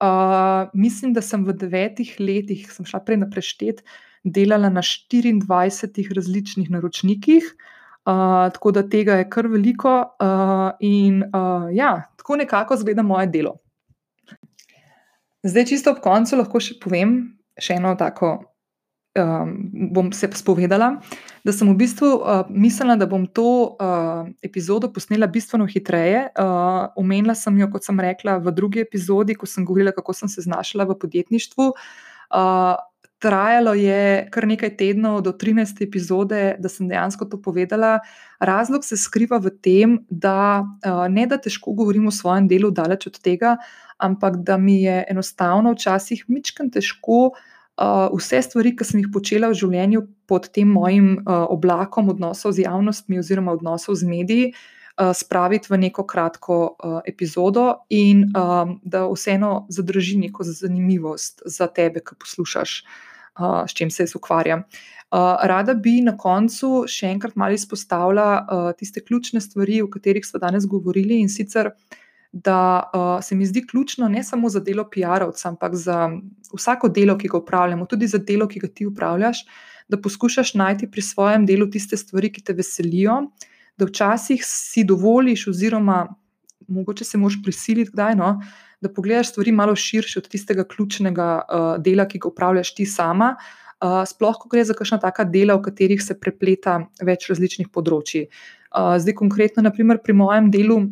A: Uh, mislim, da sem v devetih letih, sem šla prej na preštet, delala na 24 različnih naročnikih. Uh, tako da tega je kar veliko, uh, in uh, ja, tako nekako zgleda moje delo. Zdaj, čisto ob koncu, lahko še povem še eno tako um, bom se spovedala, da sem v bistvu uh, mislila, da bom to uh, epizodo posnela bistveno hitreje. Uh, omenila sem jo, kot sem rekla, v drugi epizodi, ko sem govorila, kako sem se znašla v podjetništvu. Uh, trajalo je kar nekaj tednov do 13. epizode, da sem dejansko to povedala. Razlog se skriva v tem, da ne da težko govorim o svojem delu, daleč od tega, ampak da mi je enostavno včasih mičken težko. Uh, vse stvari, ki sem jih počela v življenju pod tem mojim uh, oblakom odnosov z javnostmi, oziroma odnosov z mediji, uh, spraviti v neko kratko uh, epizodo, in da vseeno zadrži neko zanimivost za tebe, ki poslušaš, uh, s čim se jaz ukvarjam. Uh, rada bi na koncu še enkrat malo izpostavila uh, tiste ključne stvari, o katerih smo danes govorili, in sicer da uh, se mi zdi ključno ne samo za delo PR-ovca, ampak za vsako delo, ki ga upravljamo, tudi za delo, ki ga ti upravljaš, da poskušaš najti pri svojem delu tiste stvari, ki te veselijo, da včasih si dovoliš, oziroma mogoče se moš prisiliti, kdaj, no, da pogledaš stvari malo širše od tistega ključnega uh, dela, ki ga upravljaš ti sama. Uh, sploh, ko gre za kakšna taka dela, v katerih se prepleta več različnih področji. Uh, zdaj, konkretno, naprimer, pri mojem delu,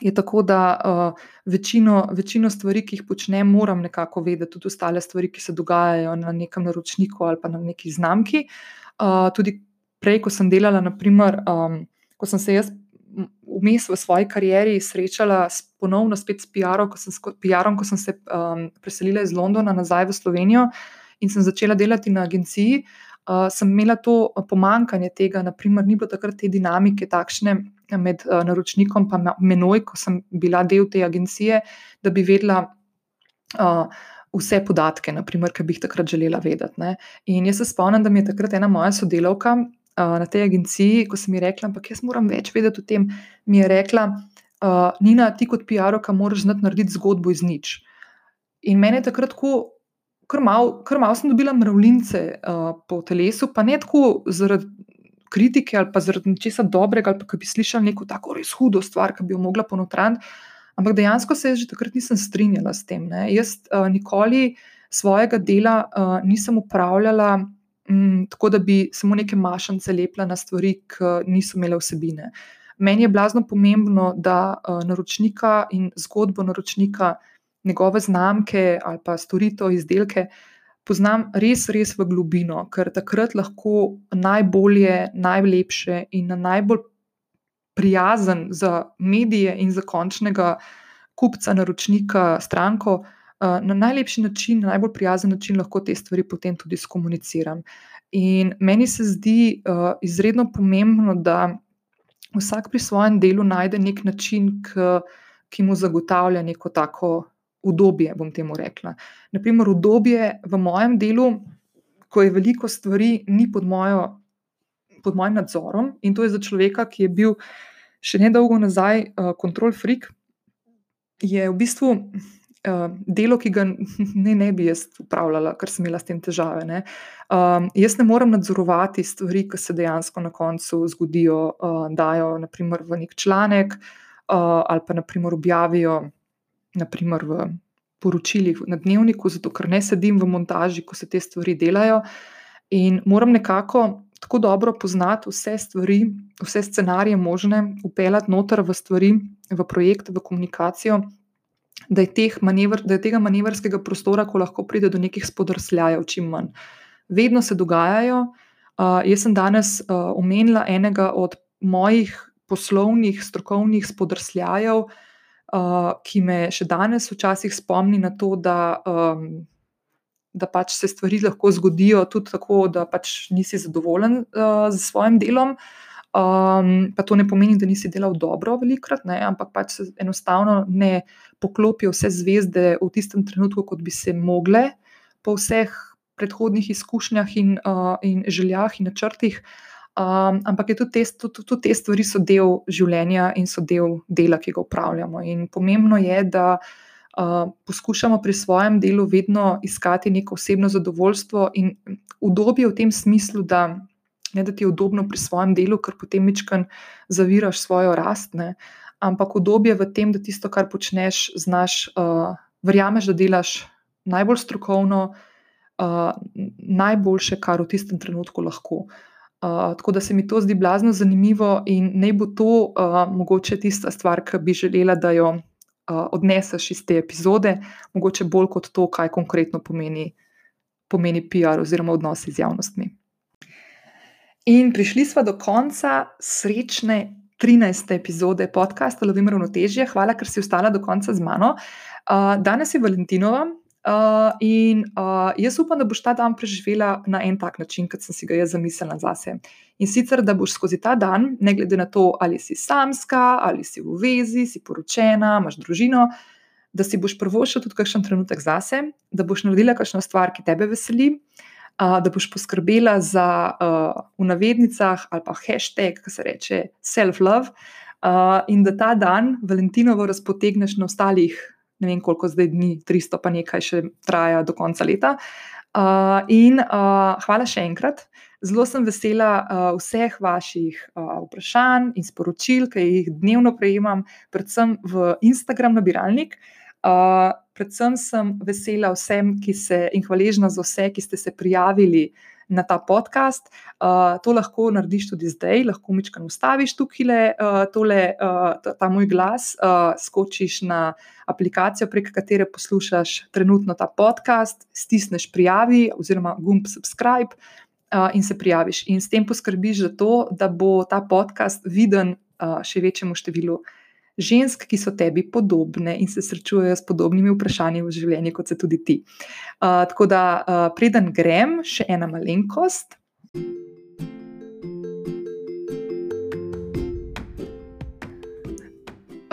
A: je tako, da uh, večino, večino stvari, ki jih počnem, moram nekako vedeti, tudi ostale stvari, ki se dogajajo na nekem naročniku ali pa na neki znamki. Uh, tudi prej, ko sem delala, naprimer, um, ko sem se jaz vmes v svoji karieri srečala s, ponovno s PR-om, ko, PR ko sem se um, preselila iz Londona nazaj v Slovenijo in sem začela delati na agenciji. Uh, sem imela to pomankanje tega, naprimer, ni bilo takrat te dinamike takšne, med uh, naročnikom in menoj, ko sem bila del te agencije, da bi vedela uh, vse podatke, naprimer, ki bi jih takrat želela vedeti. Ne. In jaz se spomnim, da mi je takrat ena moja sodelavka uh, na tej agenciji, ko sem ji rekla, ampak jaz moram več vedeti o tem, mi je rekla, uh, Nina, ti kot PR-oka moraš znati narediti zgodbo iz nič. In meni je takrat tako. Ker malo mal sem dobila mravljince uh, po telesu, pa ne tako zaradi kritike ali pa zaradi nečesa dobrega, ali pa bi slišali neko tako res hudo stvar, ki bi jo mogla ponotraniti. Ampak dejansko se že takrat nisem strinjala s tem. Ne. Jaz uh, nikoli svojega dela uh, nisem upravljala um, tako, da bi samo neke mašance lepila na stvari, ki niso imele vsebine. Meni je blazno pomembno, da uh, naročnika in zgodbo naročnika, njegove znamke ali pa storitev, izdelke poznam res, res v globino, ker takrat lahko najbolje, najlepše in na najbolj prijazen za medije in za končnega kupca, naročnika, stranko. Eh, na najlepši način, na najbolj prijazen način lahko te stvari potem tudi skomuniciram. In meni se zdi uh, izredno pomembno, da vsak pri svojem delu najde nek način, k, ki mu zagotavlja neko tako udobje, bom temu rekla. Naprimer, udobje v mojem delu, ko je veliko stvari, ni pod, mojo, pod mojim nadzorom in to je za človeka, ki je bil še nedolgo nazaj kontrol uh, freak, je v bistvu. Uh, delo, ki ga ne, ne bi jaz upravljala, ker sem imela s tem težave. Ne. Um, jaz ne morem nadzorovati stvari, ki se dejansko na koncu zgodijo, uh, dajo naprimer, v nek članek uh, ali pa naprimer, objavijo naprimer v poročilih na dnevniku, zato ker ne sedim v montaži, ko se te stvari delajo. In moram nekako tako dobro poznati vse stvari, vse scenarije možne, upeljati noter v stvari, v projekt, v komunikacijo, da je, manever, da je tega manevrskega prostora, ko lahko pride do nekih spodrsljajev, čim manj. Vedno se dogajajo. Uh, jaz sem danes uh, omenila enega od mojih poslovnih, strokovnih spodrsljajev, uh, uh, ki me še danes včasih spomni na to, da, um, da pač se stvari lahko zgodijo tudi tako, da pač nisi zadovoljen uh, z svojim delom. Um, pa to ne pomeni, da nisi delal dobro, velikrat, ne, ampak pač se enostavno ne poklopijo vse zvezde v tistem trenutku, kot bi se mogle, po vseh predhodnih izkušnjah in, uh, in željah in načrtih. Um, ampak tudi te, tudi, tudi te stvari so del življenja in so del dela, ki ga upravljamo. In pomembno je, da uh, poskušamo pri svojem delu vedno iskati neko osebno zadovoljstvo in udobje v tem smislu, da ne da ti je udobno pri svojem delu, ker potem večkrat zaviraš svojo rast, ne? ampak udobje v tem, da tisto, kar počneš, znaš, uh, verjameš, da delaš najbolj strokovno, uh, najboljše, kar v tistem trenutku lahko. Uh, tako da se mi to zdi blazno zanimivo in naj bo to uh, mogoče tista stvar, ki bi želela, da jo uh, odneseš iz te epizode, mogoče bolj kot to, kaj konkretno pomeni pomeni PR oziroma odnosi z javnostmi. In prišli smo do konca srečne 13. epizode podcasta Lovim ravnotežje. Hvala, ker si ostala do konca z mano. Uh, danes je Valentinova, Uh, in uh, jaz upam, da boš ta dan preživela na en tak način, kot sem si ga jaz zamislila zase. In sicer, da boš skozi ta dan, ne glede na to, ali si samska, ali si v vezi, si poročena, imaš družino, da si boš prvošila tudi kakšen trenutek zase, da boš naredila kakšno stvar, ki tebe veseli, uh, da boš poskrbela za uh, v navednicah ali pa hashtag, ki se reče self-love, uh, in da ta dan, Valentinovo, razpotegneš na ostalih ne vem koliko zdaj dni, 300 pa nekaj še traja do konca leta. Uh, in uh, hvala še enkrat. Zelo sem vesela uh, vseh vaših uh, vprašanj in sporočil, ki jih dnevno prejemam, predvsem v Instagram nabiralnik. Uh, predvsem sem vesela vsem, ki se in hvaležna za vse, ki ste se prijavili uh, na ta podcast. Uh, to lahko narediš tudi zdaj, lahko mičkaj ustaviš tukaj uh, tole, uh, ta, ta moj glas, uh, skočiš na aplikacijo, prek katere poslušaš trenutno ta podcast, stisneš prijavi oziroma gumb subscribe. Uh, in se prijaviš, in s tem poskrbiš za to, da bo ta podcast viden uh, še večjemu številu žensk, ki so tebi podobne in se srečujejo s podobnimi vprašanji v življenju, kot se tudi ti. Uh, tako da, uh, preden grem, še ena malenkost.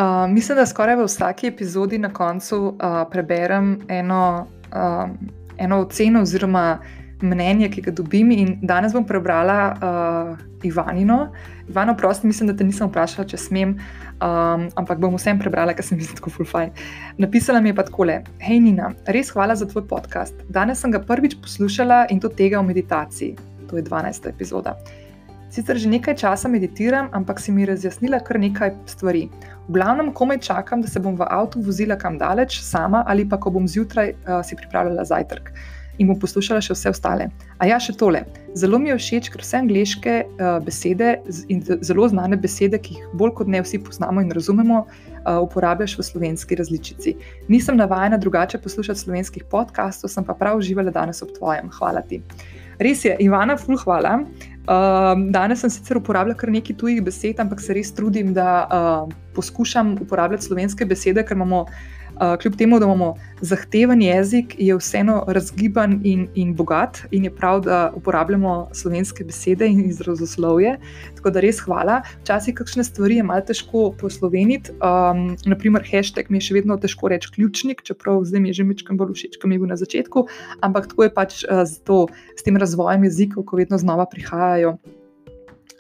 A: Uh, mislim, da skoraj v vsaki epizodi na koncu uh, preberem eno, uh, eno oceno oziroma mnenje, ki ga dobim. In danes bom prebrala uh, Ivanino. Ivano, prosti, mislim, da te nisem vprašala, če smem, um, ampak bom vsem prebrala, ker sem jim tako fulfajn. Napisala mi je pa takole: Hej, Nina, res hvala za tvoj podcast. Danes sem ga prvič poslušala in to tega v meditaciji. To je 12. epizoda. Sicer že nekaj časa meditiram, ampak si mi razjasnila kar nekaj stvari. V glavnem, komaj čakam, da se bom v avtu vozila kam daleč, sama ali pa ko bom zjutraj uh, si pripravljala zajtrk in bom poslušala še vse ostale. A ja, še tole. Zelo mi je všeč, ker vse angliške uh, besede in zelo znane besede, ki jih bolj kot ne vsi poznamo in razumemo, uh, uporabljaš v slovenski različici. Nisem navajena drugače poslušati slovenskih podkastov, sem pa prav uživala danes ob tvojem. Hvala ti. Res je, Ivana, ful, hvala. Uh, danes sem sicer uporabljala kar nekaj tujih besed, ampak se res trudim, da uh, poskušam uporabljati slovenske besede, ker imamo kljub temu, da imamo zahteven jezik, je vseeno razgiban in, in bogat, in je prav, da uporabljamo slovenske besede in izrazoslovje. Tako da res hvala. Včasih kakšne stvari je malo težko posloveniti. Um, naprimer, hashtag mi je še vedno težko reči ključnik, čeprav zdaj mi je že mečkam bolj všeč, kot mi je bil na začetku. Ampak tako je pač uh, z, to, s tem razvojem jezikov, ko vedno znova prihajajo.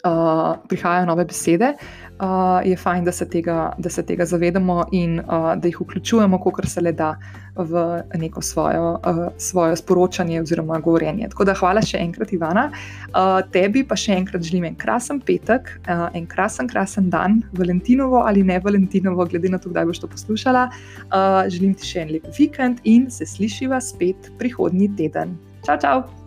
A: Uh, prihajajo nove besede, uh, je fajn, da se tega, da se tega zavedamo in uh, da jih vključujemo, kot se le da, v neko svojo, uh, svoje sporočanje oziroma govorjenje. Tako da hvala še enkrat, Ivana. Uh, tebi pa še enkrat želim en krasen petek, uh, en krasen, krasen dan, Valentinovo ali ne Valentinovo, glede na to, kdaj boš to poslušala. Uh, želim ti še en lep vikend in se slišiva spet prihodnji teden. Čau, čau!